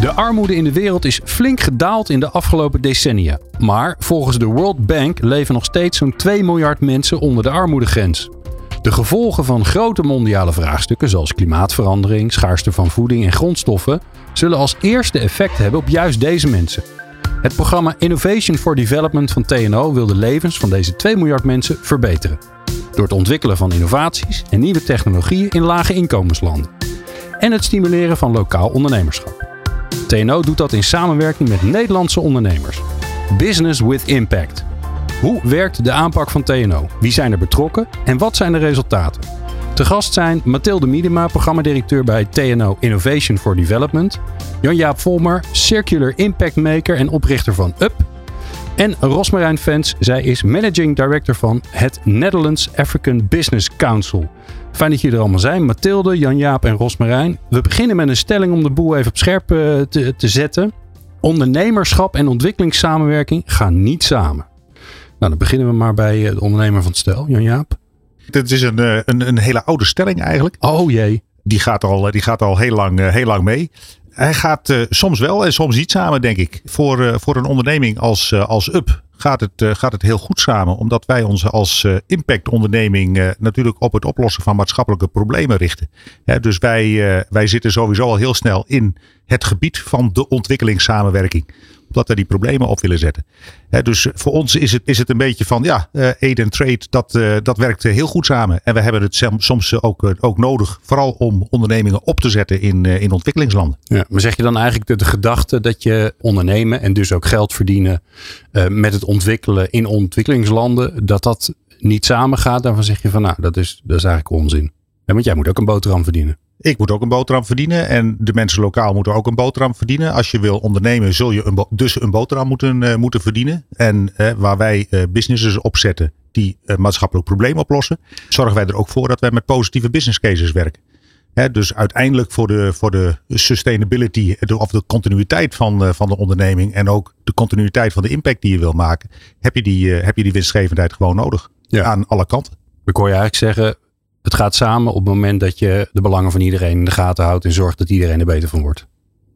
De armoede in de wereld is flink gedaald in de afgelopen decennia. Maar volgens de World Bank leven nog steeds zo'n 2 miljard mensen onder de armoedegrens. De gevolgen van grote mondiale vraagstukken zoals klimaatverandering, schaarste van voeding en grondstoffen zullen als eerste effect hebben op juist deze mensen. Het programma Innovation for Development van TNO wil de levens van deze 2 miljard mensen verbeteren. Door het ontwikkelen van innovaties en nieuwe technologieën in lage inkomenslanden. En het stimuleren van lokaal ondernemerschap. TNO doet dat in samenwerking met Nederlandse ondernemers. Business with Impact. Hoe werkt de aanpak van TNO? Wie zijn er betrokken en wat zijn de resultaten? Te gast zijn Mathilde Miedema, programmadirecteur bij TNO Innovation for Development. Jan-Jaap Volmer, Circular Impact Maker en oprichter van UP. En Rosmarijn Fens, zij is Managing Director van het Netherlands African Business Council. Fijn dat jullie er allemaal zijn. Mathilde, Jan-Jaap en Rosmarijn. We beginnen met een stelling om de boel even op scherp eh, te, te zetten. Ondernemerschap en ontwikkelingssamenwerking gaan niet samen. Nou, dan beginnen we maar bij eh, de ondernemer van het stel, Jan-Jaap. Dit is een, eh, een, een hele oude stelling eigenlijk. Oh jee. Die gaat al, die gaat al heel, lang, heel lang mee. Hij gaat soms wel en soms niet samen, denk ik. Voor, voor een onderneming als, als UP gaat het, gaat het heel goed samen. Omdat wij ons als impactonderneming natuurlijk op het oplossen van maatschappelijke problemen richten. dus wij, wij zitten sowieso al heel snel in het gebied van de ontwikkelingssamenwerking dat we die problemen op willen zetten. dus voor ons is het, is het een beetje van ja, uh, aid and trade, dat, uh, dat werkt heel goed samen. En we hebben het soms ook, ook nodig, vooral om ondernemingen op te zetten in, in ontwikkelingslanden. Ja, maar zeg je dan eigenlijk de, de gedachte dat je ondernemen en dus ook geld verdienen met het ontwikkelen in ontwikkelingslanden, dat dat niet samengaat? Daarvan zeg je van nou, dat is, dat is eigenlijk onzin. Want jij moet ook een boterham verdienen. Ik moet ook een boterham verdienen en de mensen lokaal moeten ook een boterham verdienen. Als je wil ondernemen, zul je een dus een boterham moeten, uh, moeten verdienen. En uh, waar wij uh, businesses opzetten die maatschappelijk probleem oplossen, zorgen wij er ook voor dat wij met positieve business cases werken. Dus uiteindelijk voor de, voor de sustainability of de continuïteit van, van de onderneming en ook de continuïteit van de impact die je wil maken, heb je die, heb je die winstgevendheid gewoon nodig. Ja. Aan alle kanten. Ik hoor je eigenlijk zeggen, het gaat samen op het moment dat je de belangen van iedereen in de gaten houdt en zorgt dat iedereen er beter van wordt.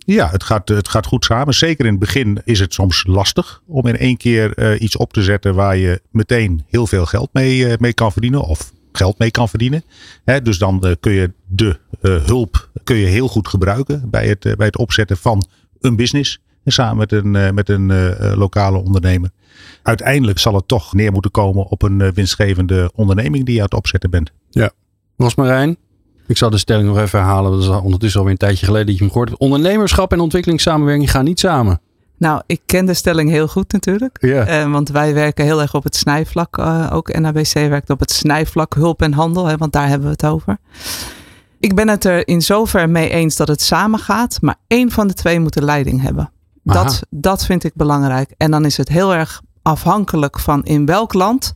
Ja, het gaat, het gaat goed samen. Zeker in het begin is het soms lastig om in één keer uh, iets op te zetten waar je meteen heel veel geld mee, uh, mee kan verdienen of geld mee kan verdienen. Dus dan uh, kun je de hulp kun je heel goed gebruiken bij het, bij het opzetten van een business. Samen met een, met een lokale ondernemer. Uiteindelijk zal het toch neer moeten komen op een winstgevende onderneming die je aan het opzetten bent. Ja. Rosmarijn, ik zal de stelling nog even herhalen. Dat is ondertussen alweer een tijdje geleden dat je hem gehoord hebt. Ondernemerschap en ontwikkelingssamenwerking gaan niet samen. Nou, ik ken de stelling heel goed natuurlijk. Ja. Uh, want wij werken heel erg op het snijvlak. Uh, ook NABC werkt op het snijvlak hulp en handel. Hè, want daar hebben we het over. Ik ben het er in zover mee eens dat het samen gaat. Maar één van de twee moet de leiding hebben. Dat, dat vind ik belangrijk. En dan is het heel erg afhankelijk van in welk land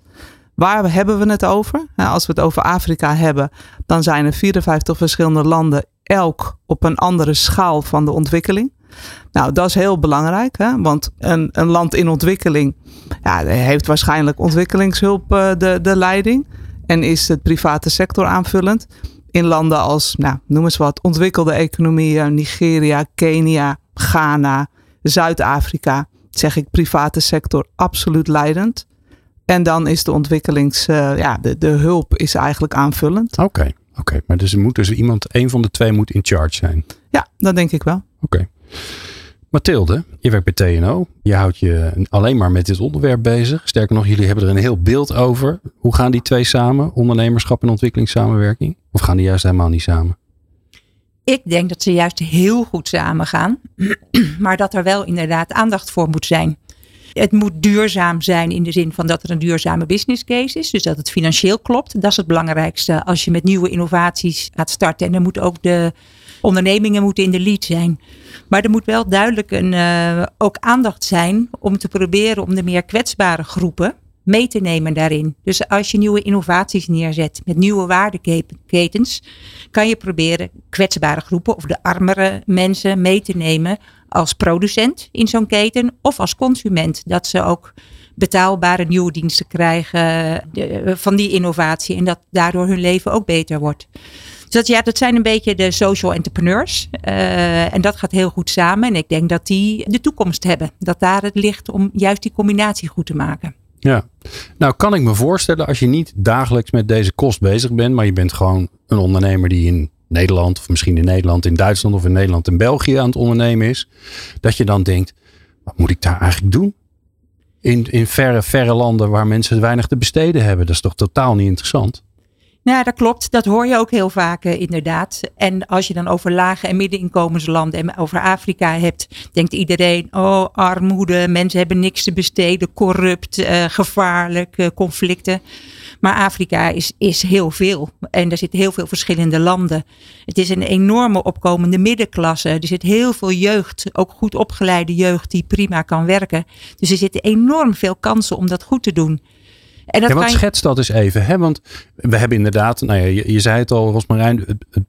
Waar hebben we het over? Als we het over Afrika hebben, dan zijn er 54 verschillende landen, elk op een andere schaal van de ontwikkeling. Nou, dat is heel belangrijk, hè? want een, een land in ontwikkeling ja, heeft waarschijnlijk ontwikkelingshulp uh, de, de leiding en is de private sector aanvullend. In landen als, nou, noem eens wat, ontwikkelde economieën, Nigeria, Kenia, Ghana, Zuid-Afrika, zeg ik private sector absoluut leidend. En dan is de ontwikkelings, uh, ja, de, de hulp is eigenlijk aanvullend. Oké, oké. Maar dus er moet dus iemand, een van de twee moet in charge zijn. Ja, dat denk ik wel. Oké. Mathilde, je werkt bij TNO. Je houdt je alleen maar met dit onderwerp bezig. Sterker nog, jullie hebben er een heel beeld over. Hoe gaan die twee samen? Ondernemerschap en ontwikkelingssamenwerking? Of gaan die juist helemaal niet samen? Ik denk dat ze juist heel goed samen gaan. maar dat er wel inderdaad aandacht voor moet zijn. Het moet duurzaam zijn in de zin van dat er een duurzame business case is. Dus dat het financieel klopt. Dat is het belangrijkste als je met nieuwe innovaties gaat starten. En dan moet ook de, Ondernemingen moeten in de lead zijn. Maar er moet wel duidelijk een, uh, ook aandacht zijn om te proberen om de meer kwetsbare groepen mee te nemen daarin. Dus als je nieuwe innovaties neerzet met nieuwe waardeketens, kan je proberen kwetsbare groepen of de armere mensen mee te nemen als producent in zo'n keten of als consument. Dat ze ook betaalbare nieuwe diensten krijgen van die innovatie en dat daardoor hun leven ook beter wordt. Dus dat, ja, dat zijn een beetje de social entrepreneurs. Uh, en dat gaat heel goed samen. En ik denk dat die de toekomst hebben. Dat daar het ligt om juist die combinatie goed te maken. Ja, nou kan ik me voorstellen als je niet dagelijks met deze kost bezig bent, maar je bent gewoon een ondernemer die in Nederland of misschien in Nederland, in Duitsland of in Nederland en België aan het ondernemen is, dat je dan denkt, wat moet ik daar eigenlijk doen? In, in verre, verre landen waar mensen weinig te besteden hebben. Dat is toch totaal niet interessant? Nou, dat klopt. Dat hoor je ook heel vaak uh, inderdaad. En als je dan over lage en middeninkomenslanden en over Afrika hebt, denkt iedereen, oh armoede, mensen hebben niks te besteden, corrupt, uh, gevaarlijk, uh, conflicten. Maar Afrika is, is heel veel. En er zitten heel veel verschillende landen. Het is een enorme opkomende middenklasse. Er zit heel veel jeugd, ook goed opgeleide jeugd, die prima kan werken. Dus er zitten enorm veel kansen om dat goed te doen. En dat ja, wat schets dat eens even. Hè? Want we hebben inderdaad, nou ja, je, je zei het al, Rosmarijn, het,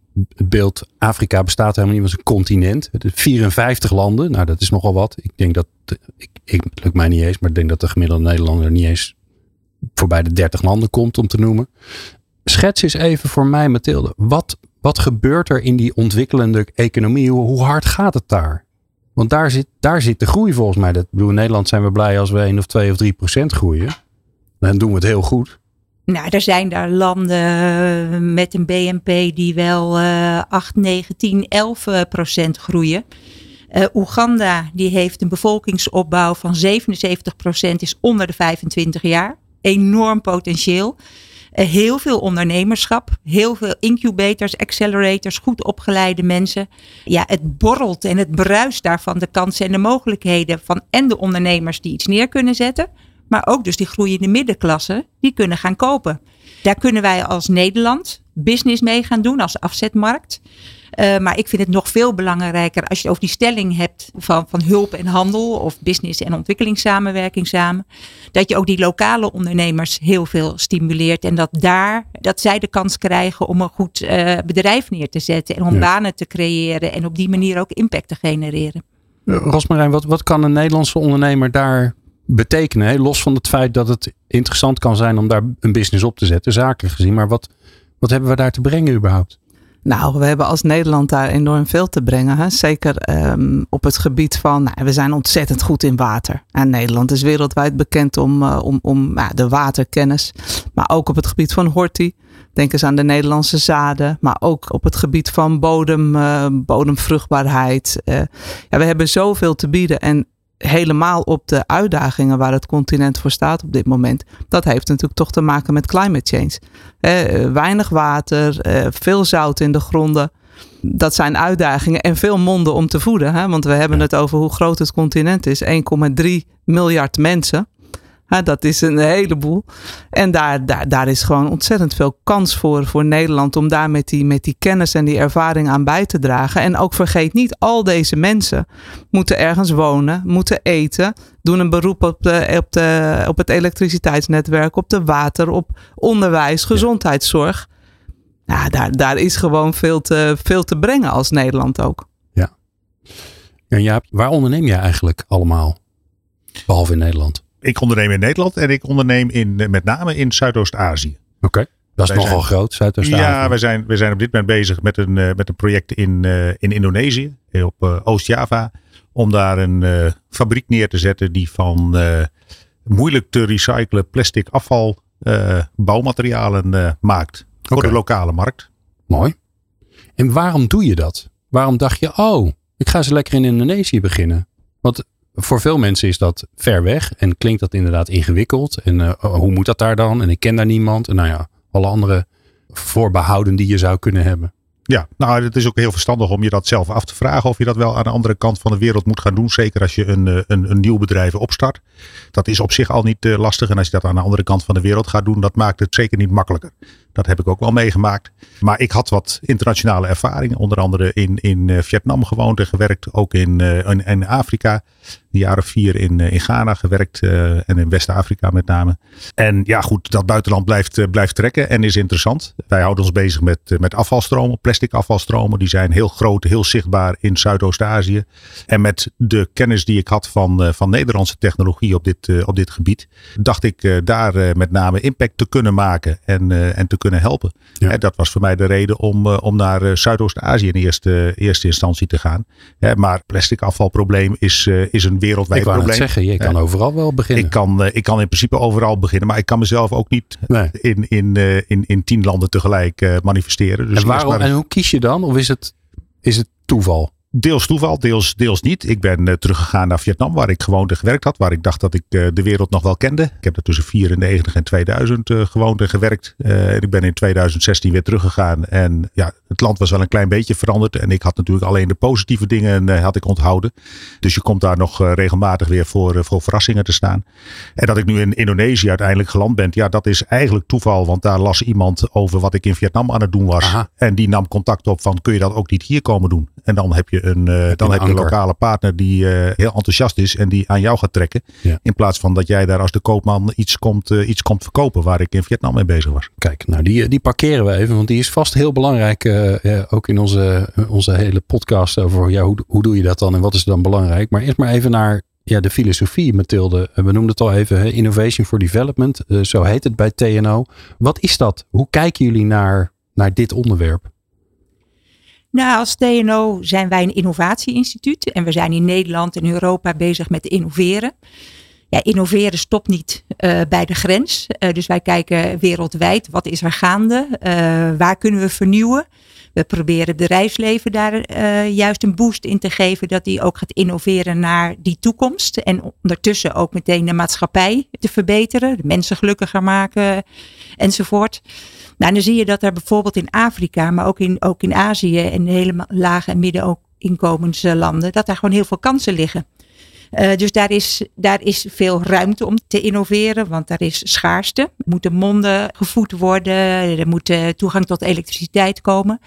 beeld Afrika bestaat helemaal niet als een continent. Het is 54 landen, nou dat is nogal wat. Ik denk dat, ik, ik lukt mij niet eens, maar ik denk dat de gemiddelde Nederlander niet eens voorbij de 30 landen komt om te noemen. Schets eens even voor mij, Mathilde. Wat, wat gebeurt er in die ontwikkelende economie? Hoe, hoe hard gaat het daar? Want daar zit, daar zit de groei volgens mij. Dat, bedoel, in Nederland zijn we blij als we 1 of 2 of 3 procent groeien. Dan doen we het heel goed. Nou, er zijn daar landen met een BNP die wel uh, 8, 9, 10, 11 procent groeien. Uh, Oeganda die heeft een bevolkingsopbouw van 77 procent, is onder de 25 jaar. Enorm potentieel. Uh, heel veel ondernemerschap, heel veel incubators, accelerators, goed opgeleide mensen. Ja, het borrelt en het bruist daarvan de kansen en de mogelijkheden van en de ondernemers die iets neer kunnen zetten maar ook dus die groeiende middenklasse, die kunnen gaan kopen. Daar kunnen wij als Nederland business mee gaan doen als afzetmarkt. Uh, maar ik vind het nog veel belangrijker als je over die stelling hebt van, van hulp en handel of business en ontwikkelingssamenwerking samen. Dat je ook die lokale ondernemers heel veel stimuleert en dat daar, dat zij de kans krijgen om een goed uh, bedrijf neer te zetten en om ja. banen te creëren en op die manier ook impact te genereren. Rosmarijn, wat, wat kan een Nederlandse ondernemer daar betekenen? Hè? Los van het feit dat het interessant kan zijn om daar een business op te zetten, zakelijk gezien. Maar wat, wat hebben we daar te brengen überhaupt? Nou, we hebben als Nederland daar enorm veel te brengen. Hè? Zeker um, op het gebied van, nou, we zijn ontzettend goed in water. En Nederland is wereldwijd bekend om, uh, om, om de waterkennis. Maar ook op het gebied van horti. Denk eens aan de Nederlandse zaden. Maar ook op het gebied van bodem, uh, bodemvruchtbaarheid. ja, we hebben zoveel te bieden. En helemaal op de uitdagingen waar het continent voor staat op dit moment. Dat heeft natuurlijk toch te maken met climate change. Eh, weinig water, eh, veel zout in de gronden. Dat zijn uitdagingen en veel monden om te voeden. Hè? Want we hebben het over hoe groot het continent is. 1,3 miljard mensen dat is een heleboel. En daar, daar, daar is gewoon ontzettend veel kans voor, voor Nederland om daar met die, met die kennis en die ervaring aan bij te dragen. En ook vergeet niet, al deze mensen moeten ergens wonen, moeten eten, doen een beroep op, de, op, de, op het elektriciteitsnetwerk, op de water, op onderwijs, gezondheidszorg. Ja, daar, daar is gewoon veel te, veel te brengen als Nederland ook. Ja. En ja, waar onderneem jij eigenlijk allemaal? Behalve in Nederland ik onderneem in Nederland en ik onderneem in, met name in Zuidoost-Azië. Oké. Okay. Dat is wij nogal zijn, groot, Zuidoost-Azië. Ja, we zijn, we zijn op dit moment bezig met een, uh, met een project in, uh, in Indonesië, op uh, Oost-Java. Om daar een fabriek neer te zetten die van moeilijk te recyclen plastic afval bouwmaterialen maakt. Voor okay. de lokale markt. Mooi. En waarom doe je dat? Waarom dacht je, oh, ik ga eens lekker in Indonesië beginnen? Want voor veel mensen is dat ver weg en klinkt dat inderdaad ingewikkeld. En uh, hoe moet dat daar dan? En ik ken daar niemand. En nou ja, alle andere voorbehouden die je zou kunnen hebben. Ja, nou het is ook heel verstandig om je dat zelf af te vragen of je dat wel aan de andere kant van de wereld moet gaan doen. Zeker als je een, eh, een, een nieuw bedrijf opstart. Dat is op zich al niet uh, lastig. En als je dat aan de andere kant van de wereld gaat doen, dat maakt het zeker niet makkelijker. Dat heb ik ook wel meegemaakt. Maar ik had wat internationale ervaring. Onder andere in, in Vietnam gewoond en gewerkt. Ook in, in, in Afrika jaar of vier in, in Ghana gewerkt en in West-Afrika met name. En ja, goed, dat buitenland blijft, blijft trekken en is interessant. Wij houden ons bezig met, met afvalstromen, plastic afvalstromen. Die zijn heel groot, heel zichtbaar in Zuidoost-Azië. En met de kennis die ik had van, van Nederlandse technologie op dit, op dit gebied, dacht ik daar met name impact te kunnen maken en, en te kunnen helpen. Ja. dat was voor mij de reden om, om naar Zuidoost-Azië in eerste, eerste instantie te gaan. maar plastic afvalprobleem is, is een wereldwijd probleem. Ik zeggen, je kan overal wel beginnen. Ik kan, ik kan in principe overal beginnen, maar ik kan mezelf ook niet in, in, in, in tien landen tegelijk manifesteren. Dus en, waarom, en hoe kies je dan? Of is het, is het toeval? Deels toeval, deels, deels niet. Ik ben uh, teruggegaan naar Vietnam, waar ik gewoond en gewerkt had. Waar ik dacht dat ik uh, de wereld nog wel kende. Ik heb er tussen 94 en 2000 uh, gewoond en gewerkt. en ik ben in 2016 weer teruggegaan. En ja, het land was wel een klein beetje veranderd. En ik had natuurlijk alleen de positieve dingen had ik onthouden. Dus je komt daar nog regelmatig weer voor, voor verrassingen te staan. En dat ik nu in Indonesië uiteindelijk geland ben. Ja, dat is eigenlijk toeval. Want daar las iemand over wat ik in Vietnam aan het doen was. Aha. En die nam contact op van kun je dat ook niet hier komen doen? En dan heb je een, dan heb je een lokale partner die heel enthousiast is en die aan jou gaat trekken. Ja. In plaats van dat jij daar als de koopman iets komt, iets komt verkopen waar ik in Vietnam mee bezig was. Kijk, nou die, die parkeren we even, want die is vast heel belangrijk. Ook in onze, onze hele podcast over ja, hoe, hoe doe je dat dan en wat is dan belangrijk. Maar eerst maar even naar ja, de filosofie, Mathilde. We noemden het al even, Innovation for Development. zo heet het bij TNO. Wat is dat? Hoe kijken jullie naar, naar dit onderwerp? Nou, als TNO zijn wij een innovatieinstituut en we zijn in Nederland en Europa bezig met innoveren. Ja, innoveren stopt niet bij de grens. Dus wij kijken wereldwijd, wat is er gaande? Uh, waar kunnen we vernieuwen? We proberen het bedrijfsleven daar juist een boost in te geven, dat die ook gaat innoveren naar die toekomst. En ondertussen ook meteen de maatschappij te verbeteren, de mensen gelukkiger maken enzovoort. Nou, dan zie je dat er bijvoorbeeld in Afrika, maar ook in, ook in Azië en hele lage en middeninkomenslanden, dat daar gewoon heel veel kansen liggen. Uh, dus daar is, daar is veel ruimte om te innoveren, want daar is schaarste. Er moeten monden gevoed worden, er moet toegang tot elektriciteit komen.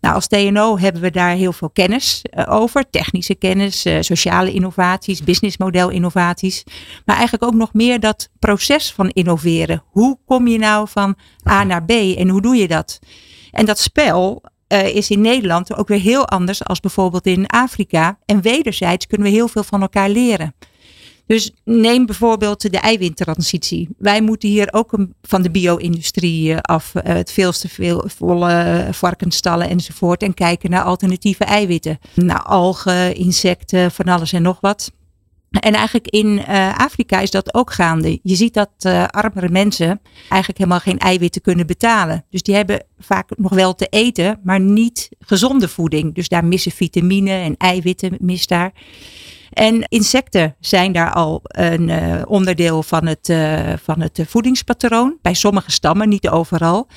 Nou, als TNO hebben we daar heel veel kennis uh, over. Technische kennis, sociale innovaties, businessmodel innovaties. Maar eigenlijk ook nog meer dat proces van innoveren. Hoe kom je nou van A naar B en hoe doe je dat? En dat spel uh, is in Nederland ook weer heel anders als bijvoorbeeld in Afrika. En wederzijds kunnen we heel veel van elkaar leren. Dus neem bijvoorbeeld de eiwittransitie. Wij moeten hier ook een, van de bio-industrie eh, af, uh, het veelste veel volle varkensstallen enzovoort. En kijken naar alternatieve eiwitten. Naar algen, insecten, van alles en nog wat. En eigenlijk in uh, Afrika is dat ook gaande. Je ziet dat uh, armere mensen eigenlijk helemaal geen eiwitten kunnen betalen. Dus die hebben vaak nog wel te eten, maar niet gezonde voeding. Dus daar missen vitamine en eiwitten mis daar. En insecten zijn daar al een uh, onderdeel van het, uh, van het voedingspatroon. Bij sommige stammen, niet overal.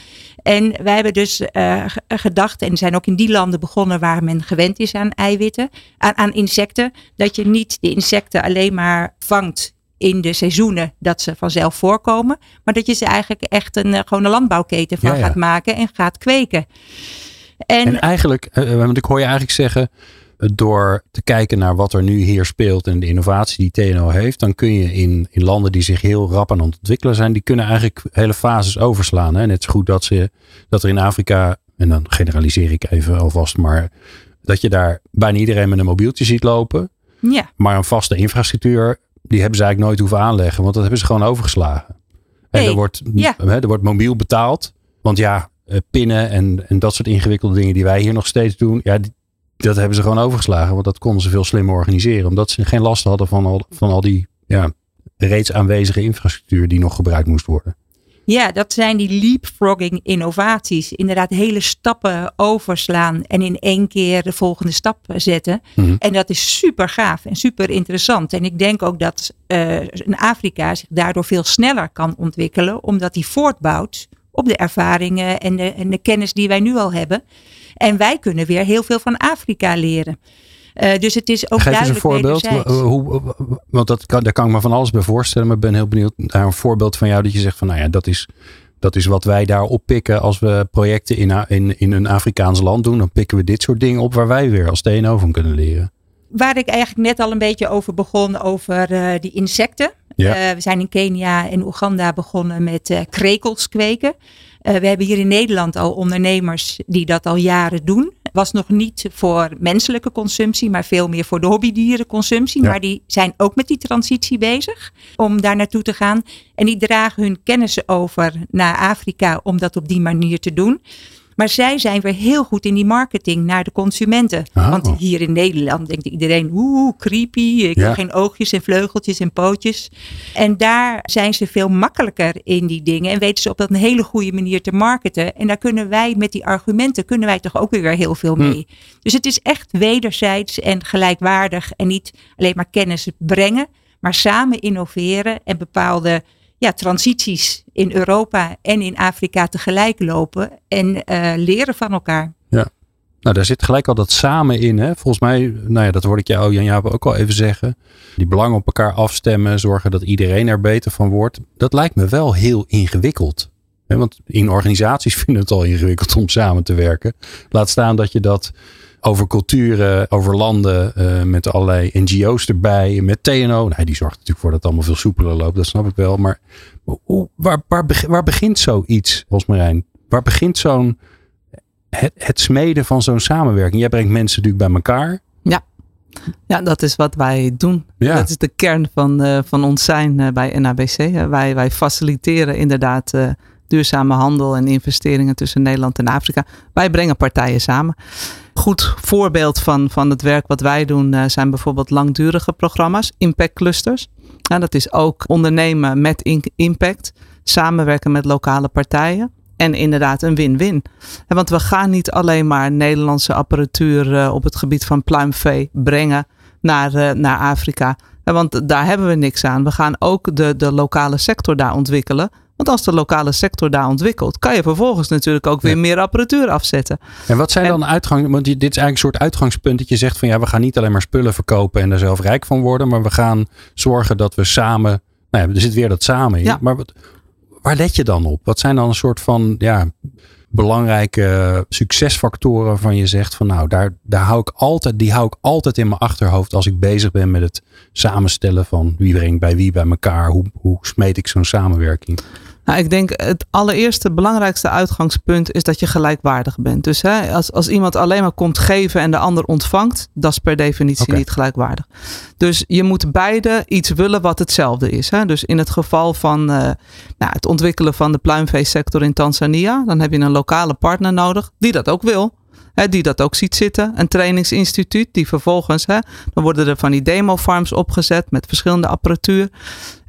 En wij hebben dus uh, gedacht, en zijn ook in die landen begonnen waar men gewend is aan eiwitten, aan, aan insecten, dat je niet de insecten alleen maar vangt in de seizoenen dat ze vanzelf voorkomen. Maar dat je ze eigenlijk echt een, gewoon een landbouwketen van gaat maken en gaat kweken. En, en eigenlijk, want ik hoor je eigenlijk zeggen, door te kijken naar wat er nu hier speelt en de innovatie die TNO heeft, dan kun je in, in landen die zich heel rap aan het ontwikkelen zijn, die kunnen eigenlijk hele fases overslaan. Hè? Net zo goed dat, ze, dat er in Afrika, en dan generaliseer ik even alvast, maar dat je daar bijna iedereen met een mobieltje ziet lopen. Ja. Maar een vaste infrastructuur, die hebben ze eigenlijk nooit hoeven aanleggen, want dat hebben ze gewoon overgeslagen. En er, wordt, ja. er wordt mobiel betaald. Want ja, eh, pinnen en, en dat soort ingewikkelde dingen die wij hier nog steeds doen. Ja, dat hebben ze gewoon overgeslagen. Want dat konden ze veel slimmer organiseren. Omdat ze geen last hadden van al, van al die ja, reeds aanwezige infrastructuur die nog gebruikt moest worden. Ja, dat zijn die leapfrogging innovaties. Inderdaad, hele stappen overslaan en in één keer de volgende stap zetten. Mhm. En dat is super gaaf en super interessant. En ik denk ook dat uh, Afrika zich daardoor veel sneller kan ontwikkelen, omdat die voortbouwt op de ervaringen en de, en de kennis die wij nu al hebben. En wij kunnen weer heel veel van Afrika leren. Uh, dus het is ook Geef eens een voorbeeld. Hoe, want dat kan, daar kan ik me van alles bij voorstellen. Maar ik ben heel benieuwd naar een voorbeeld van jou dat je zegt van nou ja, dat is Dat is wat wij daar oppikken als we projecten in, in, in een Afrikaans land doen. Dan pikken we dit soort dingen op waar wij weer als TNO van kunnen leren. Waar ik eigenlijk net al een beetje over begon, over uh, die insecten. Ja. Uh, we zijn in Kenia en Oeganda begonnen met krekels kweken. We hebben hier in Nederland al ondernemers die dat al jaren doen was nog niet voor menselijke consumptie, maar veel meer voor de hobbydierenconsumptie. Ja. Maar die zijn ook met die transitie bezig om daar naartoe te gaan. En die dragen hun kennis over naar Afrika om dat op die manier te doen. Maar zij zijn weer heel goed in die marketing naar de consumenten. Ah. Want hier in Nederland denkt iedereen, oeh, creepy. Ik heb geen oogjes en vleugeltjes en pootjes. En daar zijn ze veel makkelijker in die dingen. En weten ze op dat een hele goede manier te marketen. En daar kunnen wij met die argumenten, kunnen wij toch ook weer heel veel hm. mee. Dus het is echt wederzijds en gelijkwaardig. En niet alleen maar kennis brengen. Maar samen innoveren en bepaalde ja, transities in Europa en in Afrika tegelijk lopen en uh, leren van elkaar. Ja, nou daar zit gelijk al dat samen in. Hè? Volgens mij, nou ja, dat hoorde ik jou Jan Jaap ook al even zeggen. Die belangen op elkaar afstemmen, zorgen dat iedereen er beter van wordt. Dat lijkt me wel heel ingewikkeld. Want in organisaties vinden het al ingewikkeld om samen te werken. Laat staan dat je dat over culturen, over landen, uh, met allerlei NGO's erbij, met TNO. Nou, die zorgt natuurlijk voor dat het allemaal veel soepeler loopt, dat snap ik wel. Maar hoe, waar, waar, waar begint zoiets, Rosmarijn? Waar begint zo'n, het, het smeden van zo'n samenwerking? Jij brengt mensen natuurlijk bij elkaar. Ja. Ja, dat is wat wij doen. Ja. Dat is de kern van, uh, van ons zijn uh, bij NABC. wij, wij faciliteren inderdaad duurzame handel en investeringen tussen Nederland en Afrika. Wij brengen partijen samen. Goed voorbeeld van, van het werk wat wij doen uh, zijn bijvoorbeeld langdurige programma's, impact clusters. Nou, dat is ook ondernemen met impact, samenwerken met lokale partijen. En inderdaad een win-win. Want we gaan niet alleen maar Nederlandse apparatuur uh, op het gebied van pluimvee brengen naar, uh, naar Afrika. Want daar hebben we niks aan. We gaan ook de, de lokale sector daar ontwikkelen. Want als de lokale sector daar ontwikkelt, kan je vervolgens natuurlijk ook weer meer apparatuur afzetten. En wat zijn dan uitgangen? Want dit is eigenlijk een soort uitgangspunt dat je zegt van ja, we gaan niet alleen maar spullen verkopen en er zelf rijk van worden, maar we gaan zorgen dat we samen. Nou ja, er zit weer dat samen in. Ja. Maar wat, waar let je dan op? Wat zijn dan een soort van ja, belangrijke succesfactoren van je zegt van nou, daar, daar hou ik altijd, die hou ik altijd in mijn achterhoofd als ik bezig ben met het samenstellen van wie brengt bij wie bij elkaar, hoe, hoe smeet ik zo'n samenwerking? Nou, ik denk het allereerste belangrijkste uitgangspunt is dat je gelijkwaardig bent. Dus hè, als, als iemand alleen maar komt geven en de ander ontvangt, dat is per definitie niet gelijkwaardig. Dus je moet beide iets willen wat hetzelfde is. Hè? Dus in het geval van uh, nou, het ontwikkelen van de pluimveesector in Tanzania, dan heb je een lokale partner nodig die dat ook wil. Hè, die dat ook ziet zitten. Een trainingsinstituut die vervolgens, hè, dan worden er van die demo farms opgezet met verschillende apparatuur.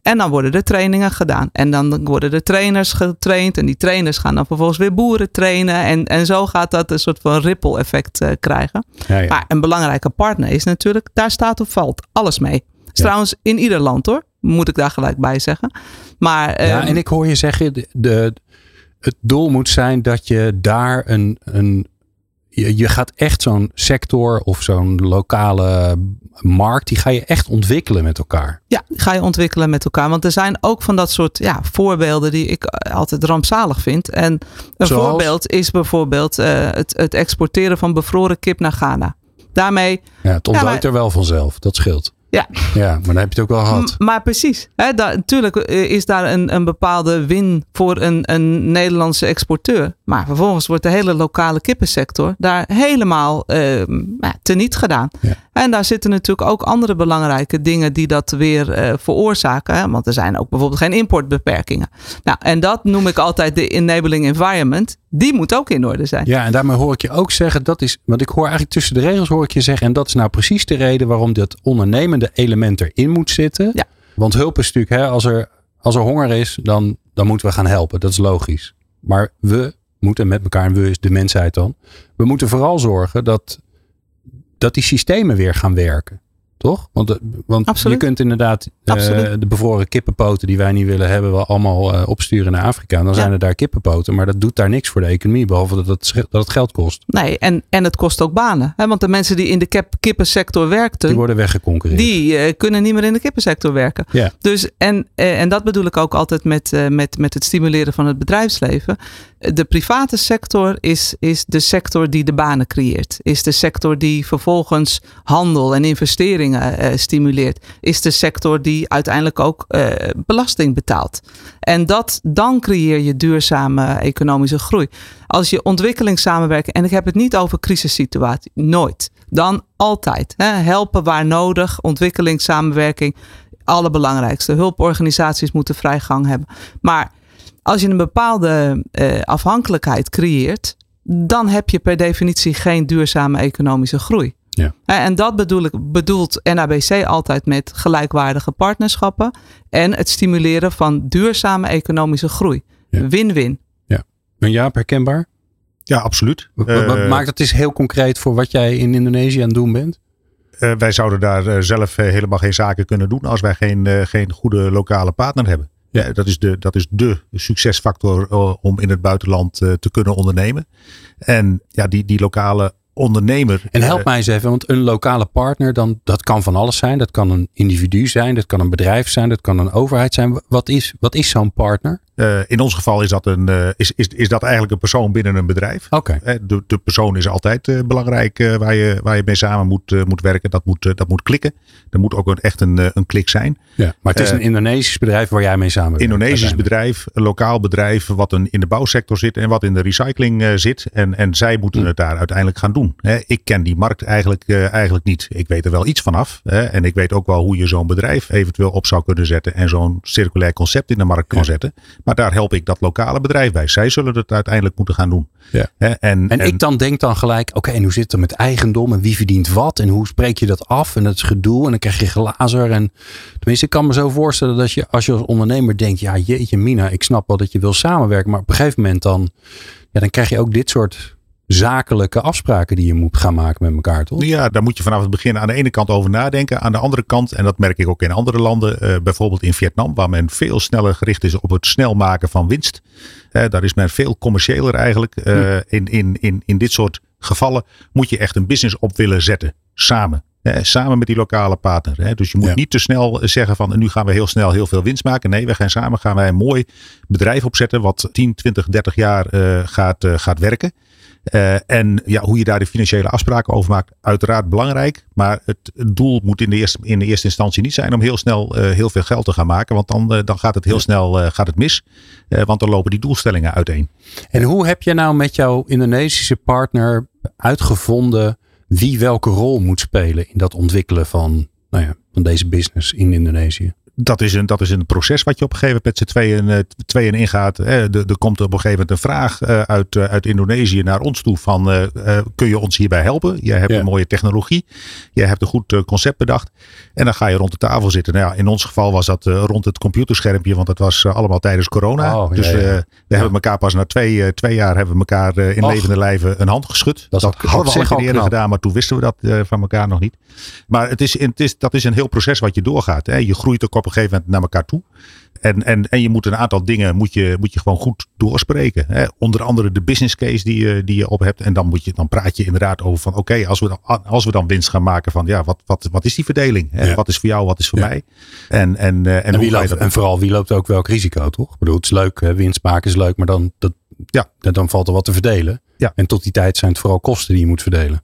En dan worden er trainingen gedaan. En dan worden de trainers getraind. En die trainers gaan dan vervolgens weer boeren trainen. En, en zo gaat dat een soort van ripple effect uh, krijgen. Ja, ja. Maar een belangrijke partner is natuurlijk, daar staat of valt alles mee. Trouwens in ieder land hoor, moet ik daar gelijk bij zeggen. Maar, ja, um, en ik hoor je zeggen, de, de, het doel moet zijn dat je daar een, een je, je gaat echt zo'n sector of zo'n lokale markt, die ga je echt ontwikkelen met elkaar. Ja, ga je ontwikkelen met elkaar. Want er zijn ook van dat soort ja, voorbeelden die ik altijd rampzalig vind. En een voorbeeld is bijvoorbeeld uh, het, het exporteren van bevroren kip naar Ghana. Daarmee. Ja, het ontduikt er wel vanzelf, dat scheelt. Ja. ja, maar dan heb je het ook wel gehad. maar precies. Hè, natuurlijk eh, is daar een, een bepaalde win voor een, een Nederlandse exporteur. Maar vervolgens wordt de hele lokale kippensector daar helemaal uh, teniet gedaan. Ja. En daar zitten natuurlijk ook andere belangrijke dingen die dat weer uh, veroorzaken. Hè? Want er zijn ook bijvoorbeeld geen importbeperkingen. Nou, en dat noem ik altijd de enabling environment. Die moet ook in orde zijn. Ja, en daarmee hoor ik je ook zeggen, dat is, want ik hoor eigenlijk tussen de regels hoor ik je zeggen, en dat is nou precies de reden waarom dat ondernemende element erin moet zitten. Ja. Want hulp is natuurlijk, hè, als, er, als er honger is, dan, dan moeten we gaan helpen. Dat is logisch. Maar we moeten met elkaar, en we is de mensheid dan, we moeten vooral zorgen dat dat die systemen weer gaan werken. Toch? Want, want je kunt inderdaad de bevroren kippenpoten die wij niet willen hebben, wel allemaal opsturen naar Afrika. En dan zijn er daar kippenpoten. Maar dat doet daar niks voor de economie, behalve dat het, dat het geld kost. Nee, en, en het kost ook banen. Hè? Want de mensen die in de kippensector werkten, die worden weggeconcureerd. Die kunnen niet meer in de kippensector werken. Ja. Dus, en, en dat bedoel ik ook altijd met, met, met het stimuleren van het bedrijfsleven. De private sector is, is de sector die de banen creëert. Is de sector die vervolgens handel en investeringen stimuleert. Is de sector die uiteindelijk ook belasting betaalt. En dat, dan creëer je duurzame economische groei. Als je ontwikkelingssamenwerking, en ik heb het niet over crisissituatie, nooit. Dan altijd. Hè, helpen waar nodig, ontwikkelingssamenwerking, allerbelangrijkste. Hulporganisaties moeten vrijgang hebben. Maar als je een bepaalde afhankelijkheid creëert, dan heb je per definitie geen duurzame economische groei. Ja. En dat bedoel ik, bedoelt NABC altijd met gelijkwaardige partnerschappen en het stimuleren van duurzame economische groei. Win-win. Ja. En Jaap, herkenbaar? Ja, absoluut. Wat, uh, maakt het eens heel concreet voor wat jij in Indonesië aan het doen bent? Uh, wij zouden daar zelf helemaal geen zaken kunnen doen als wij geen, geen goede lokale partner hebben. Ja, dat is de, dat is de succesfactor eh, om in het buitenland eh, te kunnen ondernemen. En ja, die, die lokale ondernemer. En help eh, mij eens even, want een lokale partner, dan, dat kan van alles zijn. Dat kan een individu zijn, dat kan een bedrijf zijn, dat kan een overheid zijn. Wat is, wat is zo'n partner? Uh, in ons geval is dat, een, uh, is, is, is dat eigenlijk een persoon binnen een bedrijf. Oké. Okay. De, de persoon is altijd uh, belangrijk waar, je, waar je mee samen moet, moet werken. Dat moet, dat moet klikken. Er moet ook een, echt een, een klik zijn. Ja, maar het is een Indonesisch bedrijf waar jij mee samenwerkt. Indonesisch bedrijf, een lokaal bedrijf wat een, in de bouwsector zit en wat in de recycling zit. En, en zij moeten hm. het daar uiteindelijk gaan doen. ik ken die markt eigenlijk, eigenlijk niet. Ik weet er wel iets vanaf. en ik weet ook wel hoe je zo'n bedrijf eventueel op zou kunnen zetten. En zo'n circulair concept in de markt kan ja. zetten. Maar daar help ik dat lokale bedrijf bij. Zij zullen het uiteindelijk moeten gaan doen. Ja. En, en, en, ik dan denk dan gelijk, oké, en hoe zit het met eigendom en wie verdient wat en hoe spreek je dat af en het gedoe en dan krijg je glazer. En tenminste, ik kan me zo voorstellen dat je als je als ondernemer denkt, ja jeetje Mina, ik snap wel dat je wil samenwerken, maar op een gegeven moment dan, ja, dan krijg je ook dit soort zakelijke afspraken die je moet gaan maken met elkaar, toch? Ja, daar moet je vanaf het begin aan de ene kant over nadenken. Aan de andere kant, en dat merk ik ook in andere landen, uh, bijvoorbeeld in Vietnam, waar men veel sneller gericht is op het snel maken van winst. Uh, daar is men veel commerciëler eigenlijk. Uh, hm. in, in, in, in dit soort gevallen moet je echt een business op willen zetten, samen. samen met die lokale partner. Hè. Dus je moet ja. niet te snel zeggen van nu gaan we heel snel heel veel winst maken. Nee, we gaan samen gaan wij een mooi bedrijf opzetten wat 10, 20, 30 jaar gaat, gaat werken. Uh, en ja, hoe je daar de financiële afspraken over maakt, uiteraard belangrijk. Maar het, het doel moet in de, eerste, in de eerste instantie niet zijn om heel snel uh, heel veel geld te gaan maken. Want dan, uh, dan gaat het heel snel gaat het mis. want dan lopen die doelstellingen uiteen. En hoe heb je nou met jouw Indonesische partner uitgevonden wie welke rol moet spelen in dat ontwikkelen van, nou ja, van deze business in Indonesië? Dat is, een, dat is een proces wat je op een gegeven moment met z'n tweeën, tweeën ingaat. Er, er komt op een gegeven moment een vraag uh, uit, uh, uit Indonesië naar ons toe van kun je ons hierbij helpen? Jij hebt ja. een mooie technologie. Jij hebt een goed concept bedacht. En dan ga je rond de tafel zitten. Nou ja, in ons geval was dat rond het computerschermpje, want dat was allemaal tijdens corona. Oh, dus ja, we hebben elkaar pas na twee, twee jaar hebben we elkaar in Och, levende lijven een hand geschud. Dat, dat hadden we al eerder knap. gedaan, maar toen wisten we dat van elkaar nog niet. Maar het is, het is, dat is een heel proces wat je doorgaat. Hè. Je groeit ook op een gegeven moment naar elkaar toe. En, en, en je moet een aantal dingen moet je, moet je gewoon goed doorspreken. Hè. Onder andere de business case die je, die je op hebt. En dan, moet je, dan praat je inderdaad over van oké, okay, als, we dan, als we dan winst gaan maken van ja, wat, wat, wat is die verdeling? Ja. Wat is voor jou, wat is voor ja. mij? En, en, en, en, wie loopt, en vooral wie loopt ook welk risico, toch? Ik bedoel, het is leuk, hè? winst maken is leuk, maar dan, dat, ja. dan valt er wat te verdelen. Ja. En tot die tijd zijn het vooral kosten die je moet verdelen.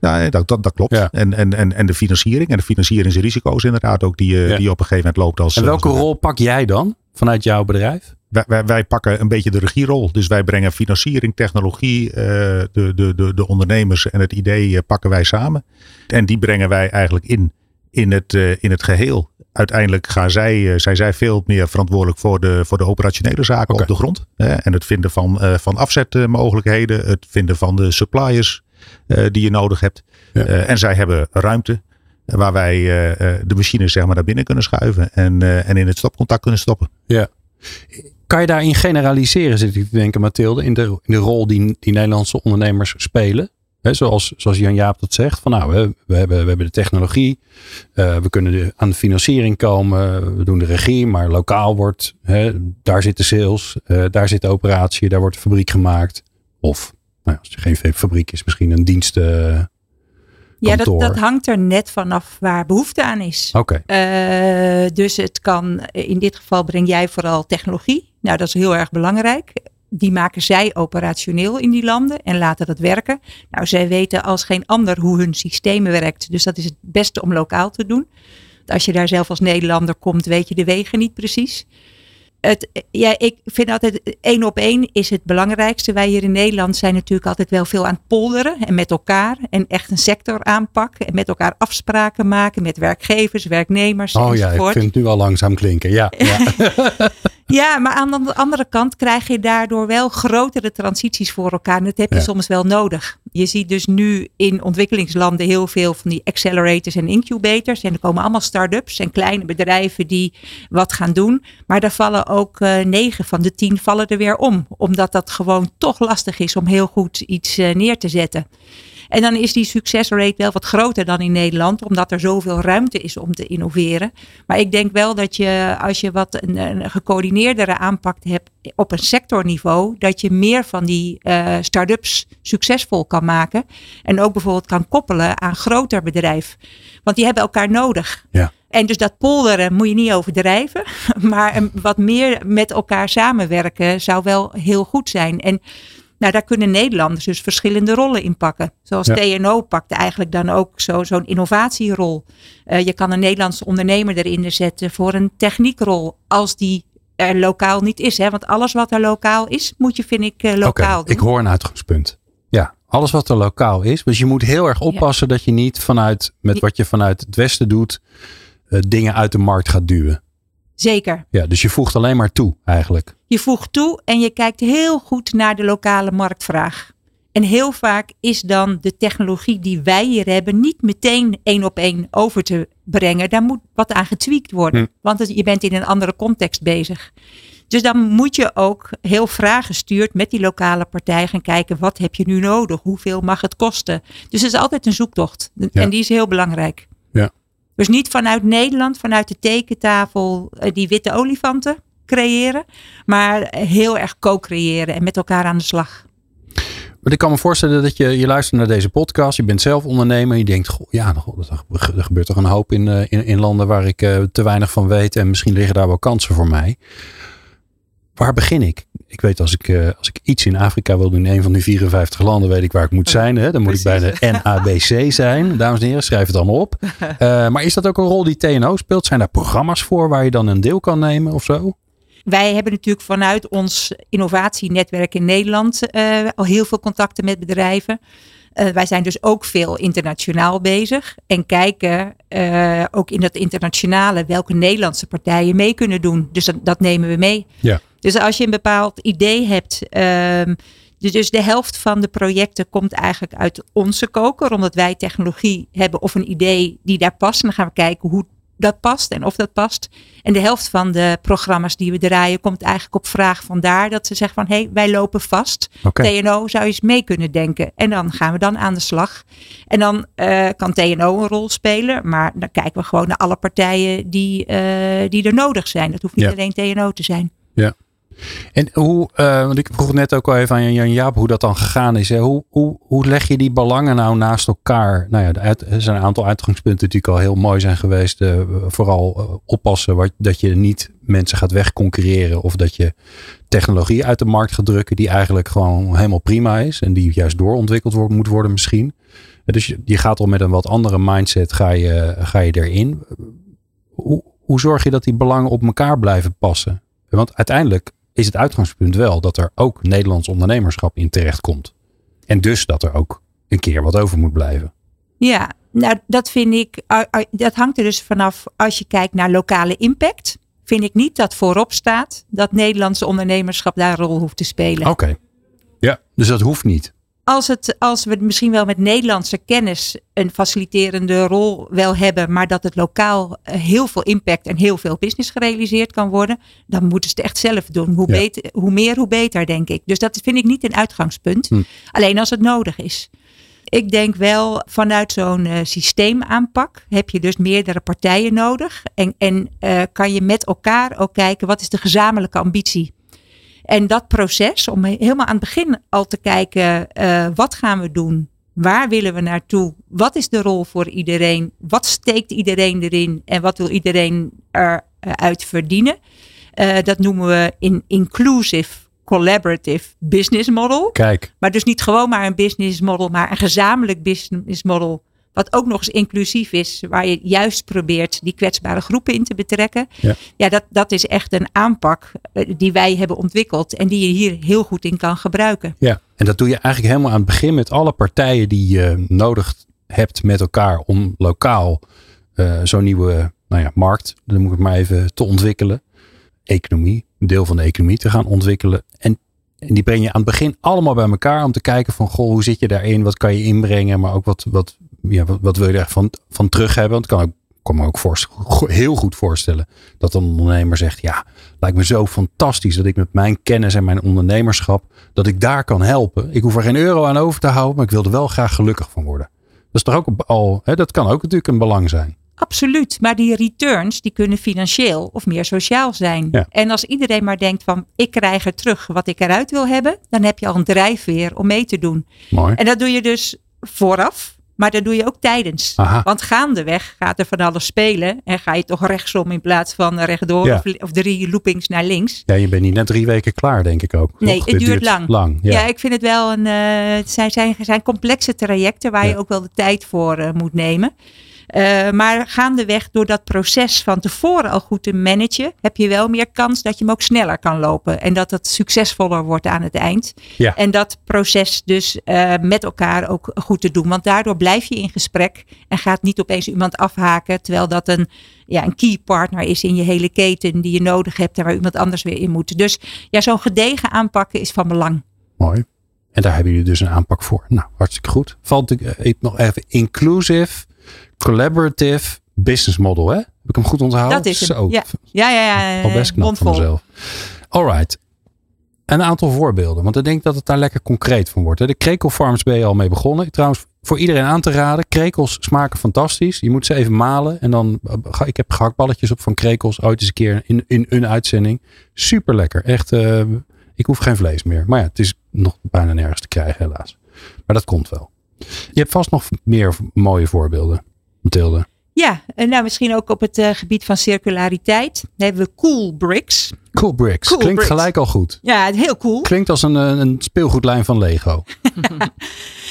Ja, ja, dat, dat, dat klopt. Ja. En, en, en, en de financiering en de financieringsrisico's inderdaad ook die, ja. die op een gegeven moment loopt. Als, en welke als, rol pak jij dan vanuit jouw bedrijf? Wij, wij, wij, pakken een beetje de regierol. Dus wij brengen financiering, technologie, de, de, de, de ondernemers en het idee pakken wij samen. En die brengen wij eigenlijk in, in, het, in het geheel. Uiteindelijk gaan zij, zijn zij veel meer verantwoordelijk voor de, voor de operationele zaken okay. op de grond. en het vinden van, van afzetmogelijkheden, het vinden van de suppliers die je nodig hebt. Ja. Uh, en zij hebben ruimte waar wij uh, de machines zeg maar naar binnen kunnen schuiven en, en in het stopcontact kunnen stoppen. Ja. Kan je daarin generaliseren, zit ik te denken, Mathilde, in de, in de rol die, die Nederlandse ondernemers spelen? zoals, zoals Jan-Jaap dat zegt. Van nou, we, we, hebben, we hebben de technologie. Uh, we kunnen aan de financiering komen. We doen de regie, maar lokaal wordt. daar zit de sales. Uh, daar zit de operatie. Daar wordt de fabriek gemaakt. Of nou, als er geen fabriek is, misschien een dienst. Uh, ja, dat, dat, hangt er net vanaf waar behoefte aan is. Oké. Okay. dus het kan, in dit geval breng jij vooral technologie. Nou, dat is heel erg belangrijk die maken zij operationeel in die landen en laten dat werken. Nou, zij weten als geen ander hoe hun systemen werkt. Dus dat is het beste om lokaal te doen. Als je daar zelf als Nederlander komt, weet je de wegen niet precies. Het, ja, ik vind altijd één op één is het belangrijkste. Wij hier in Nederland zijn natuurlijk altijd wel veel aan het polderen en met elkaar. En echt een sector aanpakken en met elkaar afspraken maken met werkgevers, werknemers. Oh ja, ik vind het nu al langzaam klinken. Ja, ja. Ja, maar aan de andere kant krijg je daardoor wel grotere transities voor elkaar. En dat heb je soms wel nodig. Je ziet dus nu in ontwikkelingslanden heel veel van die accelerators en incubators. En er komen allemaal start-ups en kleine bedrijven die wat gaan doen. Maar daar vallen ook uh, negen van de tien vallen er weer om. Omdat dat gewoon toch lastig is om heel goed iets uh, neer te zetten. En dan is die succesrate wel wat groter dan in Nederland, omdat er zoveel ruimte is om te innoveren. Maar ik denk wel dat je, als je wat een, een gecoördineerdere aanpak hebt op een sectorniveau, dat je meer van die uh, start-ups succesvol kan maken. En ook bijvoorbeeld kan koppelen aan groter bedrijf. Want die hebben elkaar nodig. Ja. En dus dat polderen moet je niet overdrijven. Maar wat meer met elkaar samenwerken zou wel heel goed zijn. En nou, daar kunnen Nederlanders dus verschillende rollen in pakken. Zoals TNO pakt eigenlijk dan ook zo'n innovatierol. Uh, je kan een Nederlandse ondernemer erin zetten voor een techniekrol. Als die er lokaal niet is. Hè? Want alles wat er lokaal is, moet je, vind ik, uh, lokaal okay, doen. Ik hoor een uitgangspunt. Ja, alles wat er lokaal is. Dus je moet heel erg oppassen dat je niet vanuit, met wat je vanuit het westen doet, uh, dingen uit de markt gaat duwen. Zeker. Ja, dus je voegt alleen maar toe eigenlijk. Je voegt toe en je kijkt heel goed naar de lokale marktvraag. En heel vaak is dan de technologie die wij hier hebben niet meteen één op één over te brengen. Daar moet wat aan getweakt worden, hm. want je bent in een andere context bezig. Dus dan moet je ook heel vraaggestuurd met die lokale partij gaan kijken. Wat heb je nu nodig? Hoeveel mag het kosten? Dus het is altijd een zoektocht. En die is heel belangrijk. Ja. Dus niet vanuit Nederland, vanuit de tekentafel, eh, die witte olifanten creëren. Maar heel erg co-creëren en met elkaar aan de slag. Maar ik kan me voorstellen dat je, je luistert naar deze podcast. Je bent zelf ondernemer. Je denkt, goh, ja, er gebeurt toch een hoop in, eh, in, in landen waar ik eh, te weinig van weet. En misschien liggen daar wel kansen voor mij. Waar begin ik? Ik weet als ik, uh, als ik iets in Afrika wil doen, in een van die 54 landen, weet ik waar ik moet zijn. Hè? Dan moet ik bij de NABC zijn. Dames en heren, schrijf het allemaal op. Uh, maar is dat ook een rol die TNO speelt? Zijn daar programma's voor waar je dan een deel kan nemen of zo? Wij hebben natuurlijk vanuit ons innovatienetwerk in Nederland uh, al heel veel contacten met bedrijven. Uh, wij zijn dus ook veel internationaal bezig en kijken uh, ook in dat internationale welke Nederlandse partijen mee kunnen doen. Dus dat, dat nemen we mee. Ja. Dus als je een bepaald idee hebt. Uh, dus de helft van de projecten komt eigenlijk uit onze koker, omdat wij technologie hebben of een idee die daar past. En dan gaan we kijken hoe dat past en of dat past. En de helft van de programma's die we draaien komt eigenlijk op vraag vandaar dat ze zeggen van hé, hey, wij lopen vast. TNO zou eens mee kunnen denken. En dan gaan we dan aan de slag. En dan uh, kan TNO een rol spelen, maar dan kijken we gewoon naar alle partijen die, uh, die er nodig zijn. Dat hoeft niet alleen TNO te zijn. Ja. En hoe, uh, want ik vroeg net ook al even aan Jan Jaap hoe dat dan gegaan is. Hè? Hoe, hoe, hoe leg je die belangen nou naast elkaar? Nou ja, er zijn een aantal uitgangspunten die natuurlijk al heel mooi zijn geweest. Uh, vooral uh, oppassen wat, dat je niet mensen gaat wegconcurreren. Of dat je technologie uit de markt gaat drukken die eigenlijk gewoon helemaal prima is. En die juist doorontwikkeld wordt, moet worden misschien. Dus je, je gaat al met een wat andere mindset ga je, ga je erin. Hoe, hoe zorg je dat die belangen op elkaar blijven passen? Want uiteindelijk is het uitgangspunt wel dat er ook Nederlands ondernemerschap in terecht komt. En dus dat er ook een keer wat over moet blijven. Ja, nou dat vind ik, dat hangt er dus vanaf als je kijkt naar lokale impact. Vind ik niet dat voorop staat dat Nederlandse ondernemerschap daar een rol hoeft te spelen. Oké, ja, dus dat hoeft niet als, het, als we misschien wel met Nederlandse kennis een faciliterende rol wel hebben, maar dat het lokaal eh, heel veel impact en heel veel business gerealiseerd kan worden, dan moeten ze het echt zelf doen. Hoe, beter, hoe meer, hoe beter, denk ik. Dus dat vind ik niet een uitgangspunt. Hm. Alleen als het nodig is. Ik denk wel vanuit zo'n uh, systeemaanpak heb je dus meerdere partijen nodig. En, en uh, kan je met elkaar ook kijken wat is de gezamenlijke ambitie. En dat proces, om helemaal aan het begin al te kijken, uh, wat gaan we doen? Waar willen we naartoe? Wat is de rol voor iedereen? Wat steekt iedereen erin? En wat wil iedereen eruit verdienen? dat noemen we in inclusive collaborative business model. Kijk. Maar dus niet gewoon maar een business model, maar een gezamenlijk business model. Wat ook nog eens inclusief is, waar je juist probeert die kwetsbare groepen in te betrekken. Ja, ja dat, dat is echt een aanpak eh, die wij hebben ontwikkeld en die je hier heel goed in kan gebruiken. Ja, en dat doe je eigenlijk helemaal aan het begin met alle partijen die je nodig hebt met elkaar om lokaal uh, zo'n nieuwe nou ja, markt, dan moet ik het maar even te ontwikkelen. Economie, een deel van de economie te gaan ontwikkelen. En, en, die breng je aan het begin allemaal bij elkaar om te kijken van, goh, hoe zit je daarin? Wat kan je inbrengen? Maar ook wat, wat, ja, wat, wat wil je er van, van terug hebben? Want kan ook kan me ook heel goed voorstellen dat een ondernemer zegt: Ja, lijkt me zo fantastisch dat ik met mijn kennis en mijn ondernemerschap, dat ik daar kan helpen. Ik hoef er geen euro aan over te houden, maar ik wil er wel graag gelukkig van worden. Dat is toch ook al, hè, dat kan ook natuurlijk een belang zijn. Absoluut, maar die returns die kunnen financieel of meer sociaal zijn. En als iedereen maar denkt van ik krijg er terug wat ik eruit wil hebben, dan heb je al een drijfveer om mee te doen. Mooi. En dat doe je dus vooraf, maar dat doe je ook tijdens. Aha. Want gaandeweg gaat er van alles spelen en ga je toch rechtsom in plaats van rechtdoor ja. of, of, drie loopings naar links. Ja, je bent niet net drie weken klaar, denk ik ook. Nee, het, duurt, lang. lang ja. ja. ik vind het wel een. Uh, het zijn, zijn, zijn complexe trajecten waar je ook wel de tijd voor uh, moet nemen. Uh, maar gaandeweg door dat proces van tevoren al goed te managen, heb je wel meer kans dat je hem ook sneller kan lopen. En dat het succesvoller wordt aan het eind. Ja. En dat proces dus uh, met elkaar ook goed te doen. Want daardoor blijf je in gesprek en gaat niet opeens iemand afhaken. Terwijl dat een, ja, een key partner is in je hele keten die je nodig hebt en waar iemand anders weer in moet. Dus ja, zo'n gedegen aanpakken is van belang. Mooi. En daar hebben jullie dus een aanpak voor. Nou, hartstikke goed. Valt ik uh, nog even inclusive collaborative business model, hè? Heb ik hem goed onthouden? Dat is Zo. Ja. ja, ja, ja. Al best knap van mezelf. Alright. Een aantal voorbeelden, want ik denk dat het daar lekker concreet van wordt. De krekelfarms ben je al mee begonnen. Trouwens, voor iedereen aan te raden, krekels smaken fantastisch. Je moet ze even malen en dan, eh, ik heb gehaktballetjes op van krekels ooit eens een keer in, in een uitzending. Super lekker, echt, uh, ik hoef geen vlees meer. Maar ja, het is nog bijna nergens te krijgen helaas. Maar dat komt wel. Je hebt vast nog meer mooie voorbeelden, Mathilde. Ja, en nou misschien ook op het uh, gebied van circulariteit. Dan hebben we Cool Bricks. Cool Bricks. Cool Klinkt bricks. gelijk al goed. Ja, heel cool. Klinkt als een, eh, een speelgoedlijn van Lego. uh,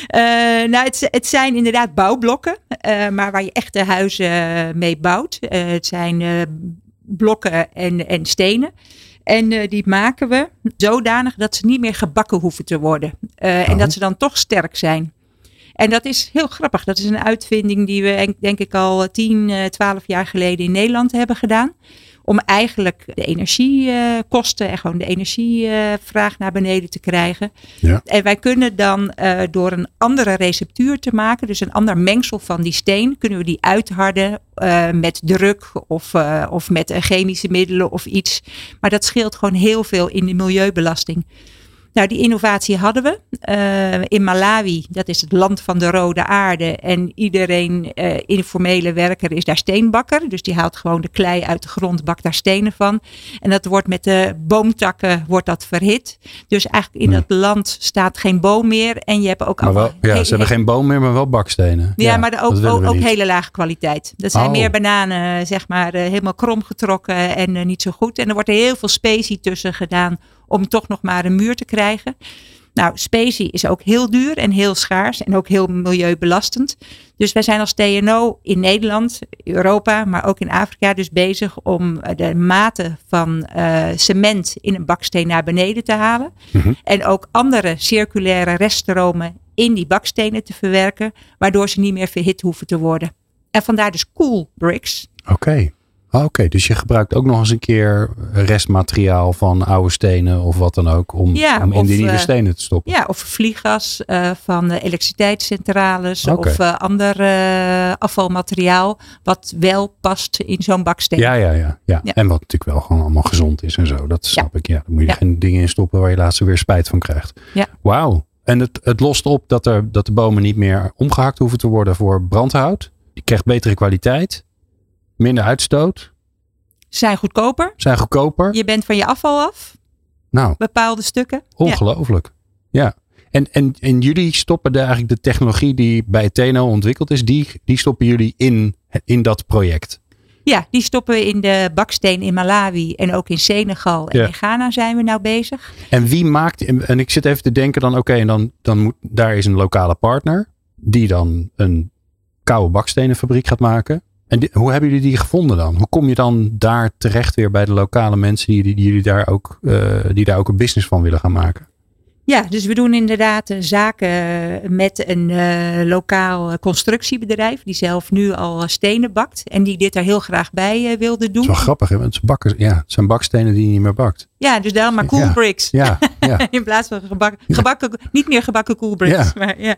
nou, het, het, zijn inderdaad bouwblokken, uh, maar waar je echte huizen mee bouwt. het zijn blokken en, en stenen. En uh, die maken we zodanig dat ze niet meer gebakken hoeven te worden. Uh, oh. En dat ze dan toch sterk zijn. En dat is heel grappig. Dat is een uitvinding die we denk ik al 10, 12 jaar geleden in Nederland hebben gedaan. Om eigenlijk de energiekosten en gewoon de energievraag naar beneden te krijgen. Ja. En wij kunnen dan uh, door een andere receptuur te maken, dus een ander mengsel van die steen, kunnen we die uitharden uh, met druk of, uh, of met chemische middelen of iets. Maar dat scheelt gewoon heel veel in de milieubelasting. Nou, die innovatie hadden we uh, in Malawi. Dat is het land van de rode aarde. En iedereen, uh, informele werker, is daar steenbakker. Dus die haalt gewoon de klei uit de grond, bakt daar stenen van. En dat wordt met de boomtakken wordt dat verhit. Dus eigenlijk in dat land staat geen boom meer. En je hebt ook maar wel, Ja, ze hebben geen boom meer, maar wel bakstenen. Ja, ja maar ook, ook, ook hele lage kwaliteit. Dat zijn oh. meer bananen, zeg maar, uh, helemaal krom getrokken en niet zo goed. En er wordt er heel veel specie tussen gedaan om toch nog maar een muur te krijgen. Nou, specie is ook heel duur en heel schaars en ook heel milieubelastend. Dus wij zijn als TNO in Nederland, Europa, maar ook in Afrika dus bezig om de mate van uh, cement in een baksteen naar beneden te halen. Mhm. En ook andere circulaire reststromen in die bakstenen te verwerken, waardoor ze niet meer verhit hoeven te worden. En vandaar dus cool bricks. Oké. Ah, oké, dus je gebruikt ook nog eens een keer restmateriaal van oude stenen of wat dan ook om, ja, om in die nieuwe uh, stenen te stoppen. Ja, of vlieggas uh, van elektriciteitscentrales okay. of uh, ander eh, afvalmateriaal wat wel past in zo'n baksteen. Ja, ja, ja, ja, ja. En wat natuurlijk wel gewoon allemaal gezond is en zo. Dat snap ja. ik. Ja, dan moet je geen dingen in stoppen waar je laatst weer spijt van krijgt. Ja. Wauw. En het, het lost op dat, er, dat de bomen niet meer omgehakt hoeven te worden voor brandhout. Je krijgt betere kwaliteit, minder uitstoot. Zijn goedkoper. Zijn goedkoper. Je bent van je afval af. Nou. Bepaalde stukken. Ongelooflijk. Ja. En, en, en jullie stoppen de, eigenlijk de technologie die bij TNO ontwikkeld is, die, die stoppen jullie in, in dat project. Ja, die stoppen we in de baksteen in Malawi en ook in Senegal en in Ghana zijn we nou bezig. En wie maakt, en ik zit even te denken dan, oké, en dan, dan moet, daar is een lokale partner die dan een koude bakstenenfabriek gaat maken. En hoe hebben jullie die gevonden dan? Hoe kom je dan daar terecht weer bij de lokale mensen die, die, die jullie daar ook, uh, die daar ook een business van willen gaan maken? Ja, dus we doen inderdaad zaken met een uh, lokaal constructiebedrijf. Die zelf nu al stenen bakt. En die dit er heel graag bij uh, wilde doen. Dat is wel grappig, hè? Want het, bakken, ja, het zijn bakstenen die je niet meer bakt. Ja, dus daar maar cool bricks. Ja, ja. In plaats van gebakken, gebakken, niet meer gebakken cool bricks. Maar ja.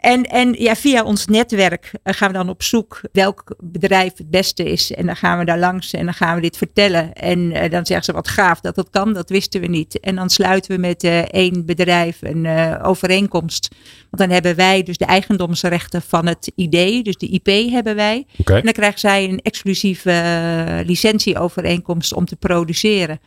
En, en ja, via ons netwerk eh, gaan we dan op zoek welk bedrijf het beste is. En dan gaan we daar langs en dan gaan we dit vertellen. En uh, dan zeggen ze wat gaaf dat dat kan, dat wisten we niet. En dan sluiten we met uh, één bedrijf een overeenkomst. Want dan hebben wij dus de eigendomsrechten van het idee, dus de IP hebben wij. Okay. En dan krijgen zij een exclusieve licentieovereenkomst om te produceren.